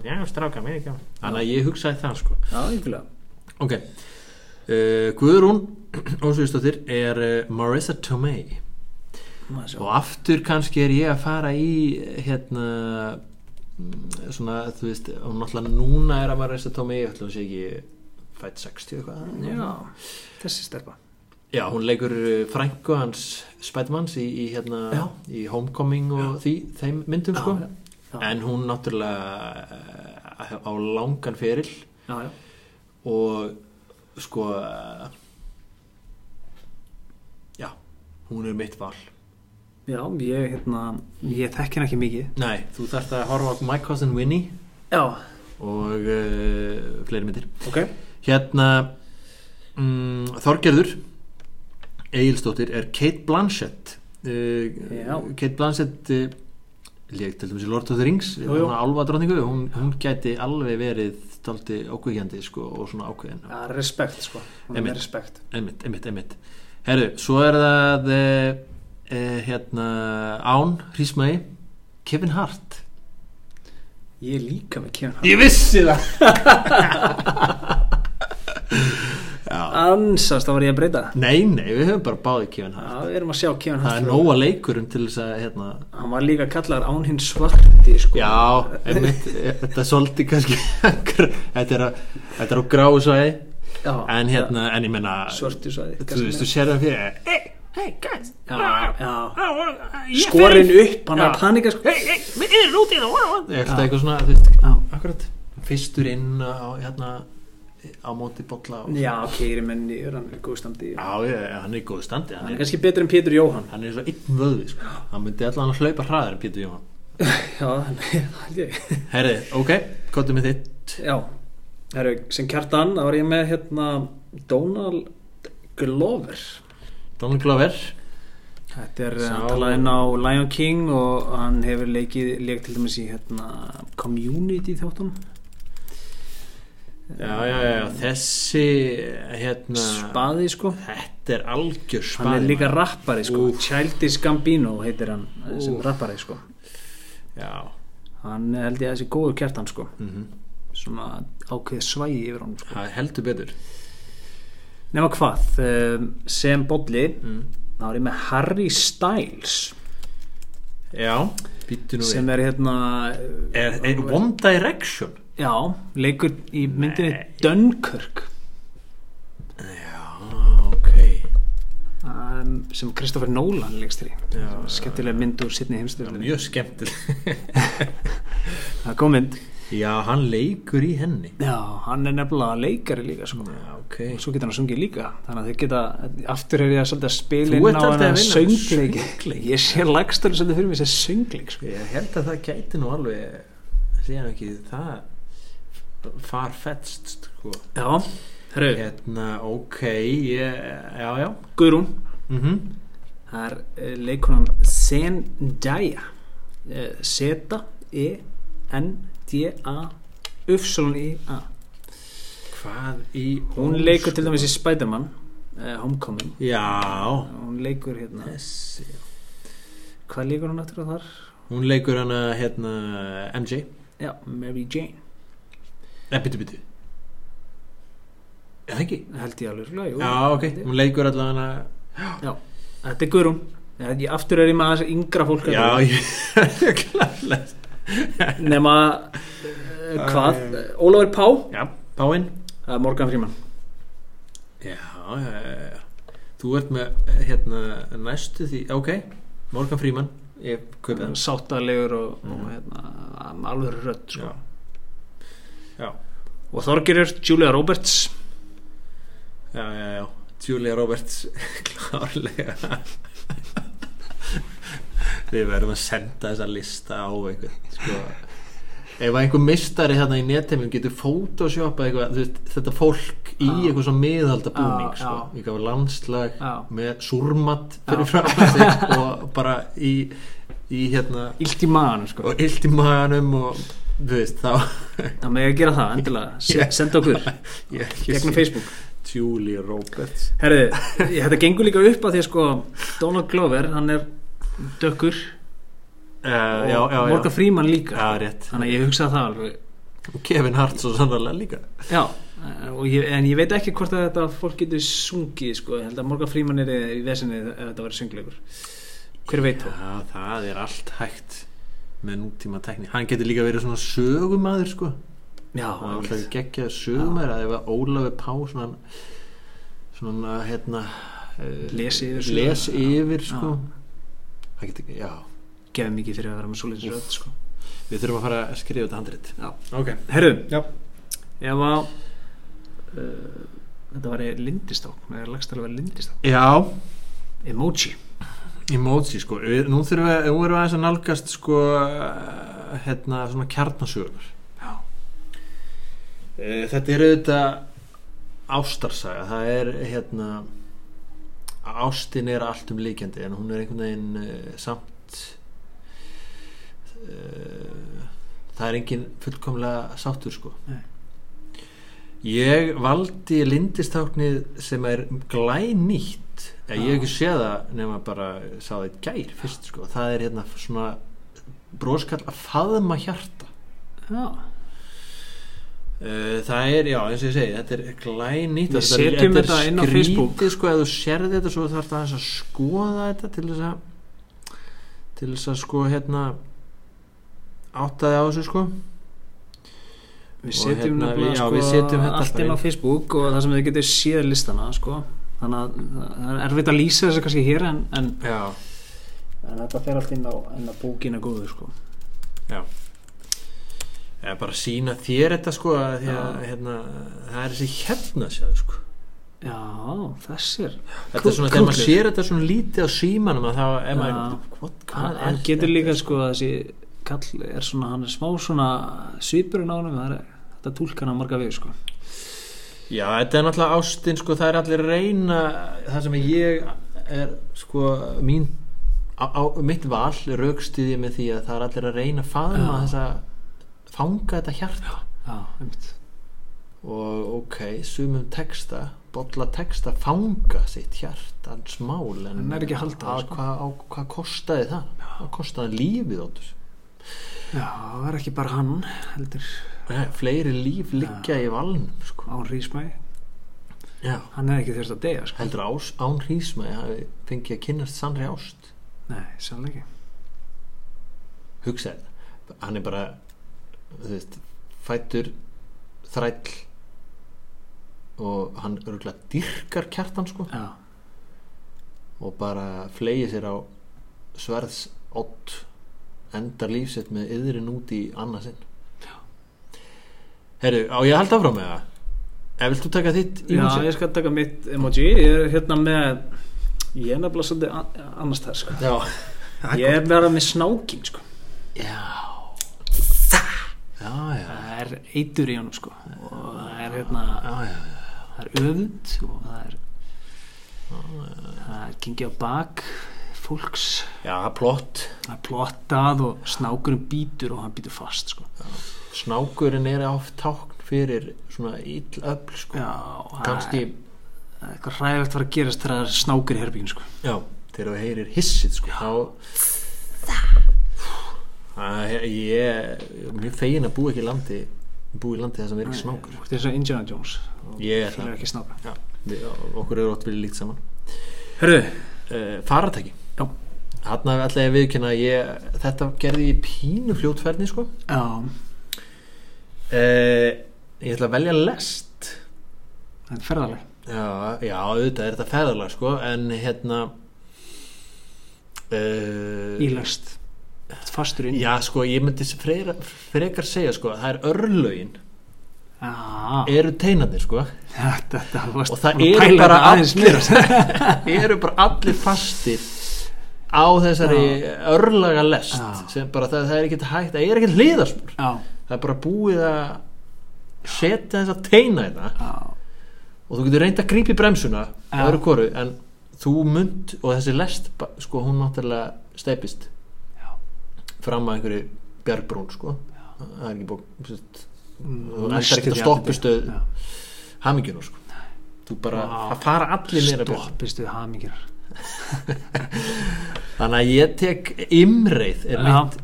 já, stráka mér ekki þannig að ég hugsaði það sko. Já, ok uh, Guðrún Ósvíðstóttir er uh, Marissa Tomei. Og aftur kannski er ég að fara í hérna mm, svona þú veist og náttúrulega núna er að Marissa Tomei ég ætlum að sé ekki fætt 60 eitthvað Já, þessi stelpa. Já, hún leikur frænku hans Spidermans í, í, hérna, Já. í Homecoming og því, þeim myndum sko. já, já. en hún náttúrulega uh, á langan feril. Já, já. Og sko uh, já, hún er mitt val. Já, ég, hérna, ég þekki hann ekki mikið. Nei, þú þarft að horfa á My Cousin Winnie Já, og uh, fleiri myndir. Ok. Hérna mm, Þorgerður Egilstóttir er Kate Blanchett. Uh. Kate Blanchett leik til í Lord of the Rings. Alva dróningu, hún, hún gæti alveg verið daldi ákveðjandi sko, og svona ákveðin. Já, respekt, sko. Hún er Einmitt. með respekt. Einmitt, einmitt, einmitt. Herru, svo er það uh, uh, hérna Án Hrísmæi Kevin Hart. Ég er líka með Kevin Hart. Ég vissi það Ansast, þá var ég að breyta. Nei, nei, við höfum bara báðið Kevin Hart. Já, við erum að sjá Kevin Hart Það er nóga leikurum til þess að hérna, Hann var líka kallar án hinn svarti, sko. Já, einmitt, þetta er svolítið kannski Þetta er, á- þetta er á gráu svæði. Já, En hérna, en ég menna Svörtu svæði Þú veist, þú sér það fyrir Hey, hey guys. Já, já. Ég Skorin fer- upp, hann er Já. að panika, sko. Hey, hey, við erum út í það Ég ætla Já. eitthvað svona, þú veist, Já, akkurat. Fyrstur inn á, hérna á móti bolla og, já keiri menni, hann er góð standi. Já, ég, hann er í góðu standi Hann Hann er er, kannski betur en Pétur Jóhann. hann er svo einn vöðvi sko. Hann myndi allan að hlaupa hraðar en Pétur Jóhann. Já, það held ég. Herri, ok, kottum við þitt. Já, Heru, sem kjartan þá var ég með hérna Donald Glover. Donald Glover. Þetta er Sá- að tala inn á Lion King og hann hefur leikið leik til dæmis í hérna Community þáttum Já, já, já, þessi hérna Spaði sko. Þetta er algjör spaði Hann er líka rappari sko. Childish Gambino heitir hann sem rappari sko. Já. Hann held ég að þessi góður kjartan sko. Mm Svona ákveð svægi yfir hann sko. Það heldur betur. Nefna hvað, um, sem bolli mm. þá er ég með Harry Styles. Já, býttu nú sem er hérna er, er One Direction Já, leikur í myndinni Nei. Dunkirk. Já, ok. Um, sem Kristoffer Nolan leikst í skemmtilega mynd úr sittni heimstyrjum Mjög skemmtileg. Það er góð mynd. Já, hann leikur í henni. Já, hann er nefnilega leikari líka sko. Já, ok. Og svo getur hann að sungið líka. Þannig að þau geta, aftur er ég að að spila Þú inn ert á alltaf hana að söngleik. söngleik. ég sé lagstur svolítið fyrir mig sem söngleik sko. Ég held að það gæti nú alveg segja ekki það farfetst sko. Já, herru, Hérna, ok ég, Já, já. Guðrún. Mm það er uh, leikonan Zendaya uh, Zeta E N D A. Ufsalon I A Hvað í hún leikur til dæmis í Spiderman uh, Homecoming. Já. Hún leikur hérna. Þessi. Hvað leikur hún aftur á þar? Hún leikur hana hérna MJ já, Mary Jane Nei, byttu, byttu Eða ekki? held ég alveg jú, Já, ok, hún leikur allavega já, þetta er Guðrún. Ég- aftur er ég með aðeins yngra fólk Já, hérna. ég klarlega nema uh, hvað, Ólafur Pá? Já, Páinn. Er Morgan Freeman. Já, já, já, já. Þú ert með hérna næstu því, ok. Morgan Freeman, ég kaupið hans sáttalegur og, og hérna, alveg rödd sko. Já, já, og Þorgerur, Julia Roberts já, já, já. Julia Roberts klárlega Við verðum að senda þessa lista á einhvern sko. Ef einhver mistari hérna í netheimum getur photoshopað eitthvað, þú veist, þetta fólk í Já. eitthvað svo miðalda búning Já, sko. já. eitthvað landslag með súrmatt Já. fyrir sig og bara í, í hérna illt í maðan sko. og illt í maganum og þú veist þá það með að gera það, endilega. Ég- senda okkur, ekki gegnum Facebook. Julia Roberts. Herriði, ég- þetta gengur líka upp að því að sko Donald Glover, hann er dökkur. Uh, og já, já, Morgan já. Freeman líka. Þannig að ég hugsaði það alveg. Og Kevin Hart svo sannarlega líka. Já, eh, ég, en ég veit ekki hvort að þetta fólk getur sungið sko, ég held að Morgan Freeman er í vesinni ef þetta verður söngleikur. Hver veit þó? Já, það er allt hægt með nútíma tekni hann getur líka verið svona sögumæður sko. Já, hann er alltaf geggjað sögumæður að ef að Ólafur Pá svona svona hérna eh, Lesi yfir les yfir Já. sko það getur já. Gefið mikið fyrir að vera með svoleiðis rödd sko. við þurfum að fara að skrifa þetta handrit. Já. ok, herru, já. ef að uh, þetta var lindisták með lagstælega verið lindisták já, emoji Emoji sko, við, nú þurfum við, nú erum við aðeins að nálgast sko eh, hérna svona kjarnasögur. Já, Þetta er auðvitað ástarsaga, það er hérna ástin er allt um líkjandi en hún er einhvern veginn uh, samt uh, það er engin fullkomlega sáttur sko. Nei. Ég valdi lindistáknið sem er glænýtt ég hef ekki séð það nema bara sá það í gær fyrst sko það er hérna svona broskall að faðma hjarta já. Uh, það er, já, eins og ég segi þetta er glænýtt Við setjum þetta inn á Facebook. sko, ef þú sérði þetta svo þarf það að skoða þetta til þess að til þess að sko hérna áttaði á þessu sko við setjum hérna, nefnilega við- já, sko, við setjum þetta allt bara inn á. Facebook og það sem þið getur séð listana sko. Þannig að það er erfitt að lýsa þessu kannski hér en, en, en þetta fer allt inn á, inn á bókina góðu sko. já. Eða bara sína þér þetta sko að því að hérna, það er þessi hérna sjáðu sko. Já, þessir þetta er svona, þegar maður sér þetta svona lítið á símanum að þá er maður hann, getur líka sko að þessi kall er svona, hann er smá svona svipurinn á hann það þetta túlkan að marga við sko. Já, þetta er náttúrulega ástin sko, það er allir reyna það sem ég er sko, mín á, á, mitt val raukstiði með því að það er allir að reyna að faðma Já. þess að fanga þetta hjarta já, einmitt og ok, sumum texta bolla texta fanga sitt hjarta hans mál en Hann er ekki að halda það, sko. hvað, á, hvað kostaði það? hvað kostaði lífið áttur? já, það er ekki bara hann heldur fleiri líf liggja í valnum sko. án Rísmæ Já. hann er ekki þurft að deyja sko. heldur ás, án hafi fengið að kynnast sannri ást. Nei, sannlega ekki. Hugsaði hann er bara þú veist, fættur þræll og hann örgulega dyrkar kjartan sko. Já, og bara flegið sér á sverðs ott endar lífsett með yðrin út í annarsinn Herru, á ég að halda áfram með það? Ef vilt þú taka þitt já emoji? ég skal taka mitt emoji ég er hérna með ég er nefnilega svolítið annars þær sko. Já, ég er bara með snákin sko. já Já, já, það er eitur í honum sko. og það er hérna já, já, já. það er öfund og það er það er gengið á bak fólks Já, plott það er plottað og snákurinn býtur og hann býtur fast sko. Snákurinn er oft tákn fyrir svona ill öfl sko. já, Kannski, það er eitthvað hræðvægt var að gerast þegar það er snákur í herbyggin sko. já, þegar þú heyrir hissið sko, þá Það er- ég er mjög fegin að búa ekki í landi búa í landi þar sem er ekki snákur. ert eins og Indiana Jones. Ég er það. það er Já, við, okkur eru ótt verið líkt saman. Hörðu, uh, Faratæki Já. Ég að viðkynna að ég, þetta gerði ég í pínu fljótferðni sko. Já, uh, Ég ætla að velja lest. Það er ferðaleg Já, já, auðvitað er þetta feðalag sko en hérna uh, Ílest Fastur inn? Já, sko, ég myndi frekar, frekar segja sko að það er örlögin. Já, eru teinarnir sko. Þetta, þetta og það eru bara þetta allir eru bara allir fastir á þessari örlaga lest Já. sem bara það, það er ekkert hægt það er ekkert hliðarspor. Já, það er bara búið að setja þessa teina í það já, og þú getur reynd að grípa í bremsuna Já. öðru hvoru en þú munt og þessi lest sko hún náttúrulega steipist Já. fram að einhverju bjargbrún sko. Það er ekki búið Mm, þú endar næstum ekkert að Já. hamingjuna sko. Þú bara, það fara allir nýra Stoppistu hamingjur þannig að ég tek imreið er Já. mitt,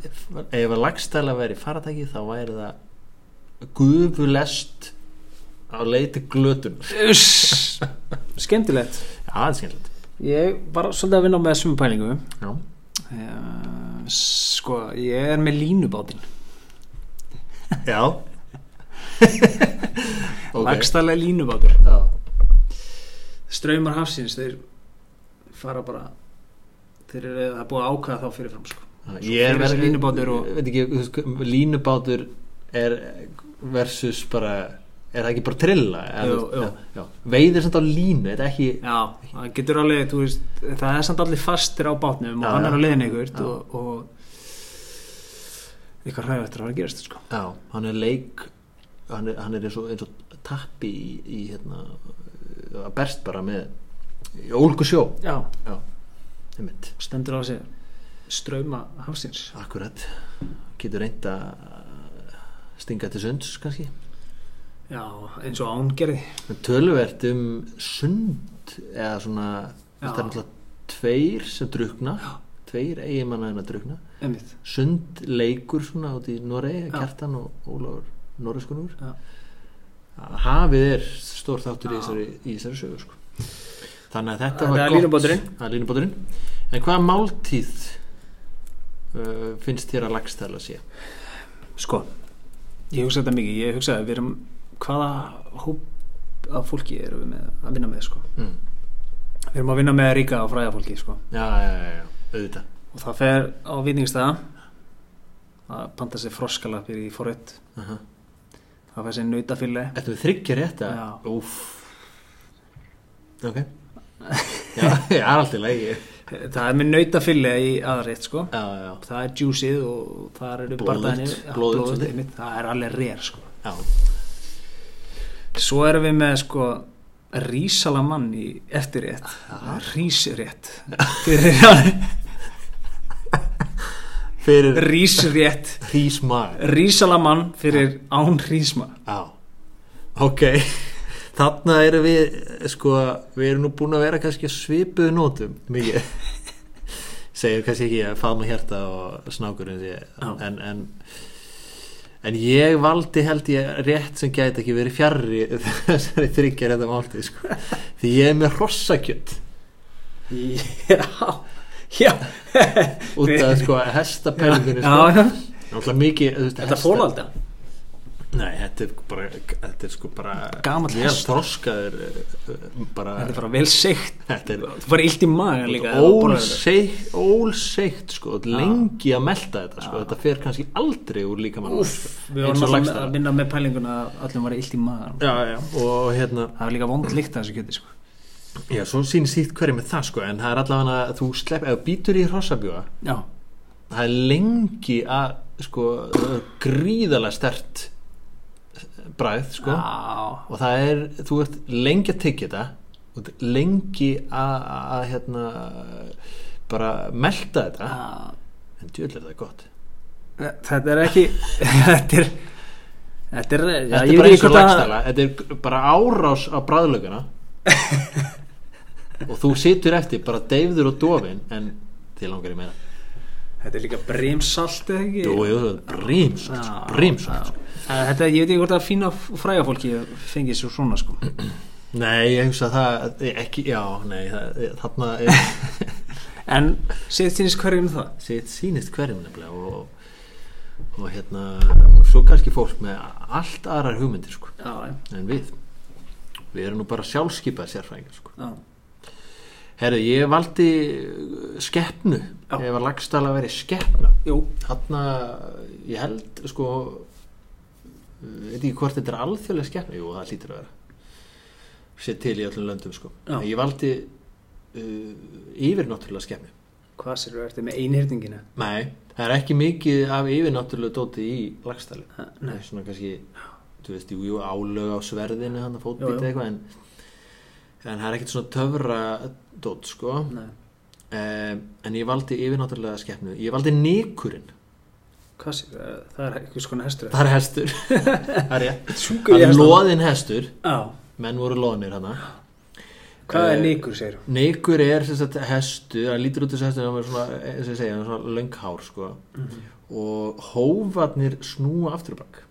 ef að lagstæla væri faratæki þá væri það gufulest á leiti glötun já, Skemmtilegt það er skemmtilegt Ég var svolítið að vinna með þessum pælingu já, uh, Sko, ég er með línubátinn já. okay. Lagstælega línubátur já. Straumar hafsins, þeir fara bara Þeir eru er að ákvæða þá fyrirfram sko. ég er fyrir verið línubátur og- ekki, línubátur er versus bara er það ekki bara trilla Jú, jú. já, já. veiðir samt á línu þetta er ekki Já, það getur alveg, veist Það er samt allir fastir á bátnum og hann er á leiðin ykkur og, og eitthvað hræðu eftir að að gerast sko. Já, hann er leik hann er, hann er eins, og, eins og tappi í, í hérna að berst bara með ólgu sjó Já, Já, stendur á þessi strauma hafsins Akkurat, getur reynd að stinga til sunds kannski Já, eins og án gerði en töluvert um sund eða svona Já. það er náttúrulega tveir sem drukna tveir eigimanna en að drukna Einmitt. sund leikur svona út í Noregi, Já. Kjartan og Ólafur Norreskunur Já. hafið er stór þáttur í Já. þessari, í þessari sögu sko. Þannig að þetta Þetta var gott. er línubáturinn en hvaða máltíð uh, finnst þér að lagstæla sé? Sko, ég hugsa þetta mikið. Ég hugsa að við erum hvaða hóp af fólki erum við með að vinna með sko. mm. Við erum að vinna með ríka og fræða fólki sko. já, já, já, já, auðvitað. Og það fer á vitingstæða að panta sér froskalapir í forrött uh -huh. það fer sér nautafille Þetta við þryggja rétt að Já. Úff. Ok Já, það er allt í lagi. Það er með nautafille í aðrætt sko. Já, já, það er juicið og það eru einmitt. það er alveg rér sko. svo erum við með sko rísalamann í eftirrétt. Rísrétt. Fyrir Fyrir rísrétt. Rísalamann fyrir án rísma Já, ok Þarna erum við sko, við erum nú búin að vera kannski að svipuðu nótum. Mikið. Segir kannski ekki að faðma hjarta og Já. en, en en ég valdi held ég rétt sem gæti ekki verið fjarrri þessari þryggjar þetta máltið sko. því ég er með hrossakjött já. Já. Út af sko hestapelgunni já, sko. þetta fólálda Nei, þetta er bara þetta er sko bara Gamall vel hestur. þroskaður uh, bara þetta er bara vel seikt þetta er þú fara illt í magan líka ólseikt, ólseikt sko, lengi að melta þetta sko, þetta fer kannski aldrei úr líka mann Úff, við varum að vinna með pælinguna að öllum var illt í magan já, já, og hérna það var líka vond líkt að þessu kjöti sko. já, svo sýnir sítt hverju með það sko, en það er allavega að þú slepp, ef býtur í hrossabjóa já, það er lengi að sko, það gríðalega stert bræð sko, og það er, þú ert lengi að tyggja þetta lengi að að, hérna bara melta þetta. Já, en djöld er það gott. Þetta er ekki þetta er þetta er, já, þetta ég er bara eins og hvort að- lagstæla þetta er bara árás á bræðlöguna og þú situr eftir bara deyfður og dofin en þið langar í meira. Þetta er líka brimsalt eða ekki? Jú, jú, brímsalt, brímsalt þetta, ég veit ekki hvort að fína fræga fólki fengið sér svona sko. Nei, ég hugsa að það ekki, já, nei, það, þarna er, en séð þínist hverjum það? Sitt sýnist hverjum nefnilega og, og hérna svo kannski fólk með allt aðrar hugmyndir sko, já, en við við erum nú bara sjálfskipað sérfræðingar sko. já, Herru, ég valdi skeppnu ég var lagstæla að vera skeppna jú, þarna, ég held sko veit ekki hvort þetta er alþjóðlega skeppna jú, það hlýtur að vera. Sér til í öllum löndum sko. Já. En ég valdi uh, yfirnáttúrulega skeppnu hvað sér þú ertu með einhyrtingina Nei, það er ekki mikið af yfirnáttúrulega dóti í lagstæli það nei. er svona kannski þú veist, jú, jú, álög á sverðinu hann að jú. eitthvað en, en það er ekkert svona töfra dót sko. Nei. um, en ég valdi yfirnáttúrulega skeppnu ég valdi nikurinn sér þú, það er eitthvað skona hestur það er hestur. Það er loðin hestur. Já, menn voru loðnir hana hvað Eh, er nýkur segir þú Nikur er sagt hestur, það lítur út þessu hestur það er svona, eins og ég segja, svona lönghár sko. og hófarnir snúa aftur og bak.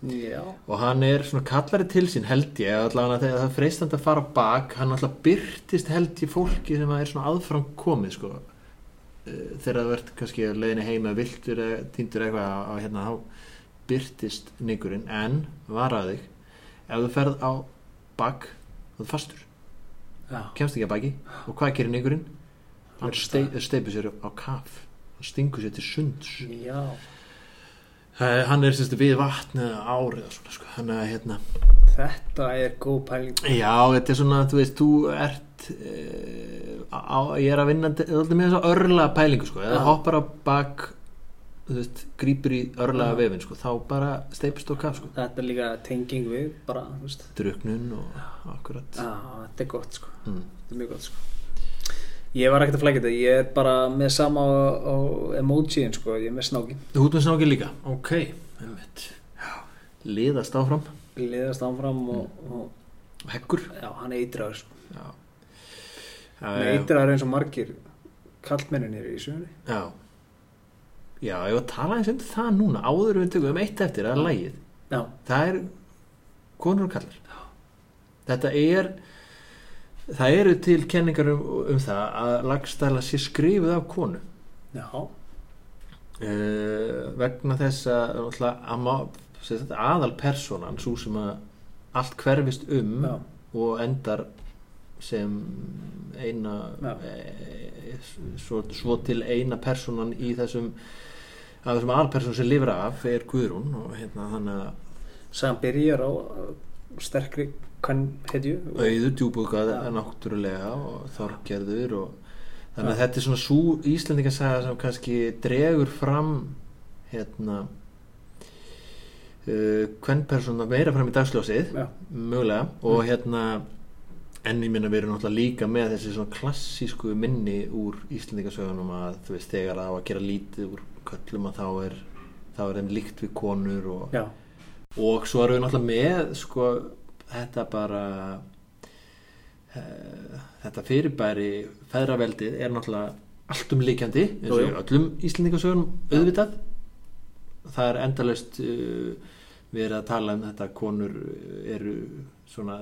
Já, og hann er svona kallari til sín held ég allavega þegar það er freistandi að fara á bak hann alltaf byrtist held ég fólki sem er svona aðfram komið sko. Eh, þegar það verður kannski að leiðinni heima viltur eða týndur eitthvað á, á hérna þá byrtist nikurinn en varaði þig ef þú ferð á bak þá er fastur, já, kemst ekki að baki. Og hvað gerir nikurinn? hann Verður stei, steipur sér á kaf. Hann stingur sér til sunds. Já. Eh, hann er sérstu við vatn eða árið svona sko. Hann er hérna þetta er góð pæling. Já, þetta er svona, þú veist, þú ert uh, á, ég er að vinna alltaf með þess að örla pælingu sko, eða hoppar á bak veist, grípur í örlaða Já. vefin sko, þá bara steipst og kaf sko, þetta er líka tenging við bara, druknun og akkurat já, þetta er gott sko. Mm. þetta er mjög gott sko. Ég var ekkert að flækja þetta, ég er bara með sama á, á emojiin sko, ég er með snákin Þú ert með snáki líka, ok. Liðast áfram. Liðast áfram og, og og heggur. Já, hann eitraður sko. Já, já, eitraður eins og margir kallmenninir í sögunni. Já. já, ég var að tala eins um það núna áður við tökum um eitt eftir, er lægið já, það er konur og kallar þetta er það eru til kenningar um, um það að lagstæla sé skrifuð af konu. Já, uh, vegna þess að, að aðal personan svo sem að allt hverfist um já, og endar sem eina Já. e, svo, svo til eina personan í þessum að þessum aðalperson sem lifir af er Guðrún og hérna þannig að sagan byrjar á uh, sterkri kann hetju og- auður djúbúkað Já. náttúrulega og þorgerður og þannig að þetta er svona svo Íslendingasaga sem kannski dregur fram hérna uh, hvern persóna meira fram í dagsljósið já, mögulega og hérna en ég minna við erum náttúrulega líka með þessi svona klassísku minni úr Íslendingasögunum að þú veist þegar það á að gera lítið úr köllum að þá er þá er þeim líkt við konur og og svo erum við náttúrulega með sko þetta bara uh, þetta fyrirbæri feðraveldið er náttúrulega allt um líkjandi eins og Jú, í jú. öllum Íslendingasögunum auðvitað það er endalaust uh, við erum að tala um þetta að konur eru svona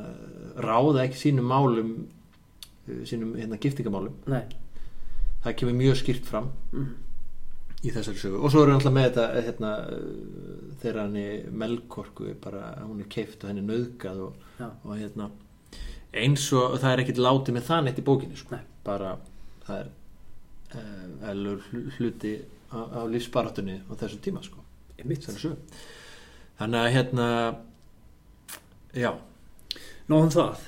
ráða ekki sínum málum uh, sínum hérna giftingamálum. Nei. Það kemur mjög skýrt fram mm. í þessari sögu. Og svo erum við alltaf með þetta hérna, uh, þegar hann er melkorku bara, hún er keift og henni er nöðgað og, og hérna eins og það er ekkit látið með það neitt í bókinni sko. Bara það er uh, elur hluti á, á lífsbarátunni á þessu tíma sko, þannig að hérna já, Nóðum það.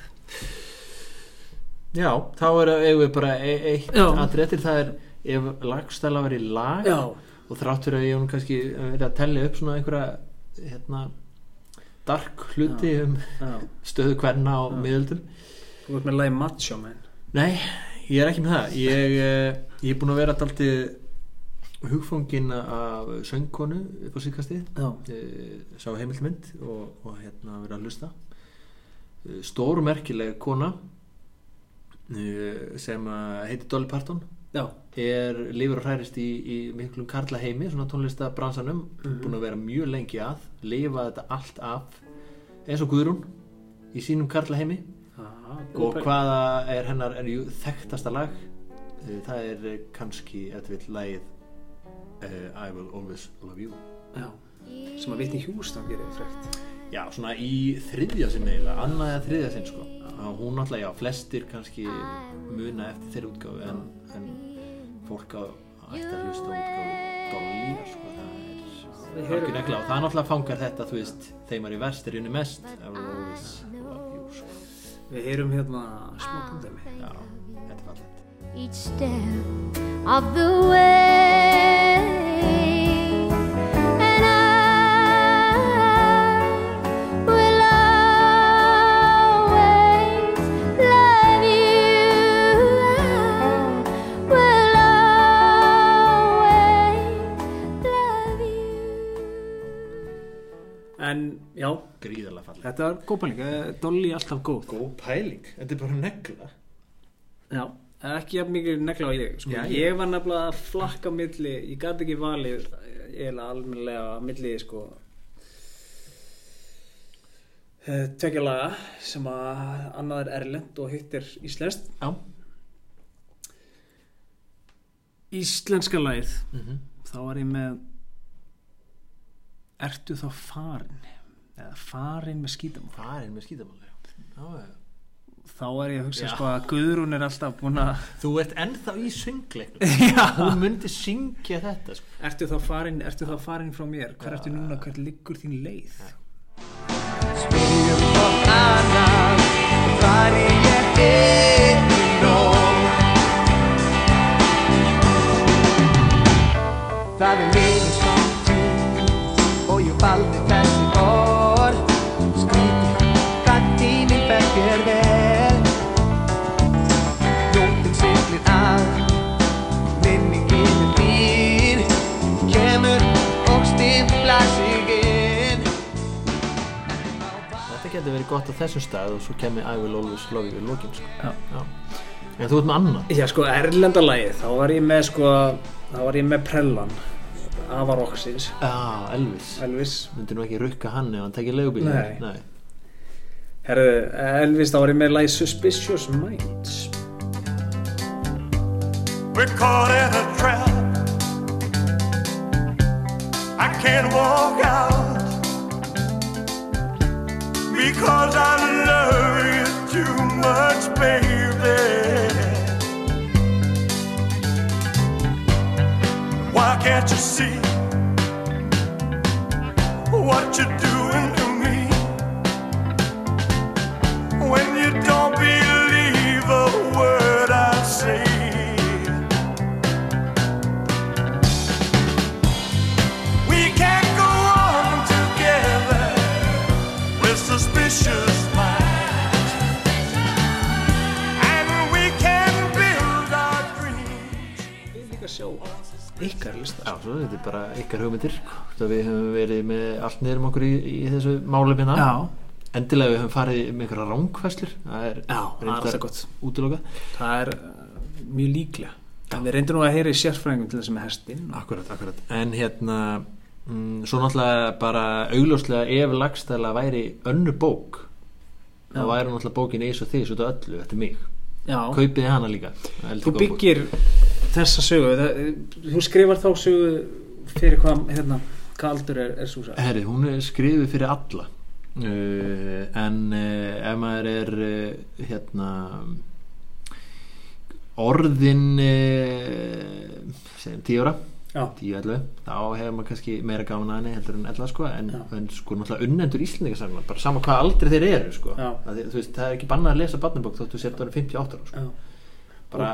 Já þá er eigum við bara e eitt Já. aðréttir það er ef lagstæla verið lag Já, og þrátt fyrir að ég hún kannski verið að tellja upp svona einhverja hérna dark hluti um já. stöðu hverna á miðöldum. Þú ert með lagi Macho Man. Nei, ég er ekki með það. Ég, eh, ég er búin að vera daldið hugfangin af söngkonu upp á síkastið Já, sá heimildmynd og, og hérna vera að hlusta. Eh, stórmerkileg kona eh, sem að heitir Dolly Parton. Já, er lifur og hærist í, í miklum karla heimi, svona tónlistabransanum búin að vera mjög lengi að lifa þetta allt af eins og Guðrún í sínum karla heimi ah, og hvaða er hennar er jú þekktasta lag? Eh, það er eh, kannski vill lagið uh, I Will Always Love You. Já, sem að Whitney Houston gerir frekt já, svona í þriðja sinn eiginlega, annað eða þriðja sinn sko. Að hún náttúrulega, já, flestir kannski muna eftir þeirra útgáfu en, en fólk á að hlusta á útgáfu Dolly sko, það er algjör negla og það náttúrulega fangar þetta, þú veist þeim er í verst er unni mest. Always Love You sko. Við heyrum hérna smá punktum já, þetta er fallegt. Each step of the way. En já, gríðarlega fallegt. Þetta var góð pæling. Eh, Dolly alltaf góð. Góð pæling, þetta er bara negla. Já, ekki jafn mikið negla á ég sko. Já, Ég var nefnilega að flakka milli Ég gæti ekki valið eiginlega almennilega á milli sko. Eh, Tvekja laga sem að annað er erlend og hitt er íslenskt. Já. Íslenska lagið. Mm -hmm. þá var ég með Ertu þá farin? Eða farin með skítamál? Farin með skítamáli já, já þá er ég að hugsa Já. sko að Guðrún er alltaf búin að Þú ert ennþá í söngleiknum. Hún myndi syngja þetta sko. Ertu þá farin, ertu þá farin frá mér? Hver ertu núna, hvert liggur þín leið? Spyrjum hvort annað Hvar ég er Þetta getur verið gott á þessum stað og svo kemur I will always love you í lokin sko. En þú ert með annað? Já sko, erlenda lagið, þá var ég með sko þá var ég með Prellan Avaroxins, Já, Elvis. Elvis. Myndi nú ekki rukka hann ef hann Nei. Nei. Herðu, Elvis, þá var ég með lagið Suspicious Minds. We're caught in a trap. I can't walk out because I love you too much, baby. Why can't you see what you're doing ykkar lista. Já, svo þetta er bara ykkar hugmyndir Það við höfum verið með allt niður um okkur í, í þessu málum hérna Já, Endilega við höfum farið með einhverja ránkvæslur Það er, það er alltaf gott. Útilokað. Það er uh, mjög líklega. En við reyndum nú að heyra í sérfræðingum til þess með hestin Akkurat, akkurat. En hérna mm, Svo náttúrulega bara augljóslega ef lagstæla væri önnur bók Já. væri náttúrulega bókin eins og þið svo þetta öllu eftir mig. Já, Kaupið þið hana líka. Það er þú góð bók. Þessa sögu það, Þú skrifar þá sögu fyrir hvað, hérna, hvað aldur er, er sagði Herri, hún er skrifuð fyrir alla. Uh, en uh, ef maður er uh, hérna orðin segjum tíu ára? Já, 10-11, þá hefur maður kannski meira gaman að henni heldur en 11 sko en, en sko náttúrulega unnendur íslendingasagnar bara sama hvað aldrei þeir eru sko. Já. að, þú veist, það er ekki bannað að lesa barnabók þóttu sért orðin 58 ára sko. já. Bara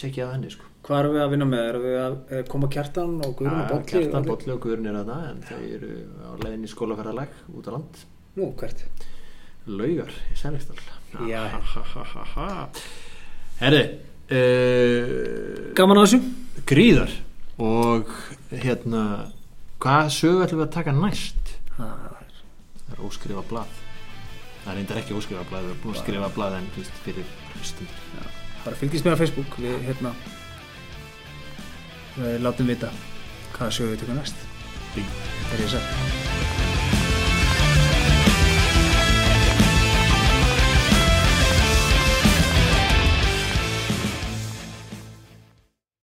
tjekkja það henni sko. Hvað erum við að vinna með? Erum við að eh, koma kjartan og guðrun og Ja, bolli? Kjartan, Bolli og Guðrun er þarna en þau eru á leiðinni í skólaferðalag út á land. Nú, hvert? laugar í Selvistal Já. herri uh, Gaman að þessu? gríðar. Og hérna hvað sögu ætlum við að taka næst? Það er það óskrifa blað. Það er reyndar ekki óskrifa blað við erum búin að skrifa blað en fyrir hlustundur bara fylgist með á Facebook. Við hérna við látum vita hvaða sögu við tökum næst. Bing. þegar ég sett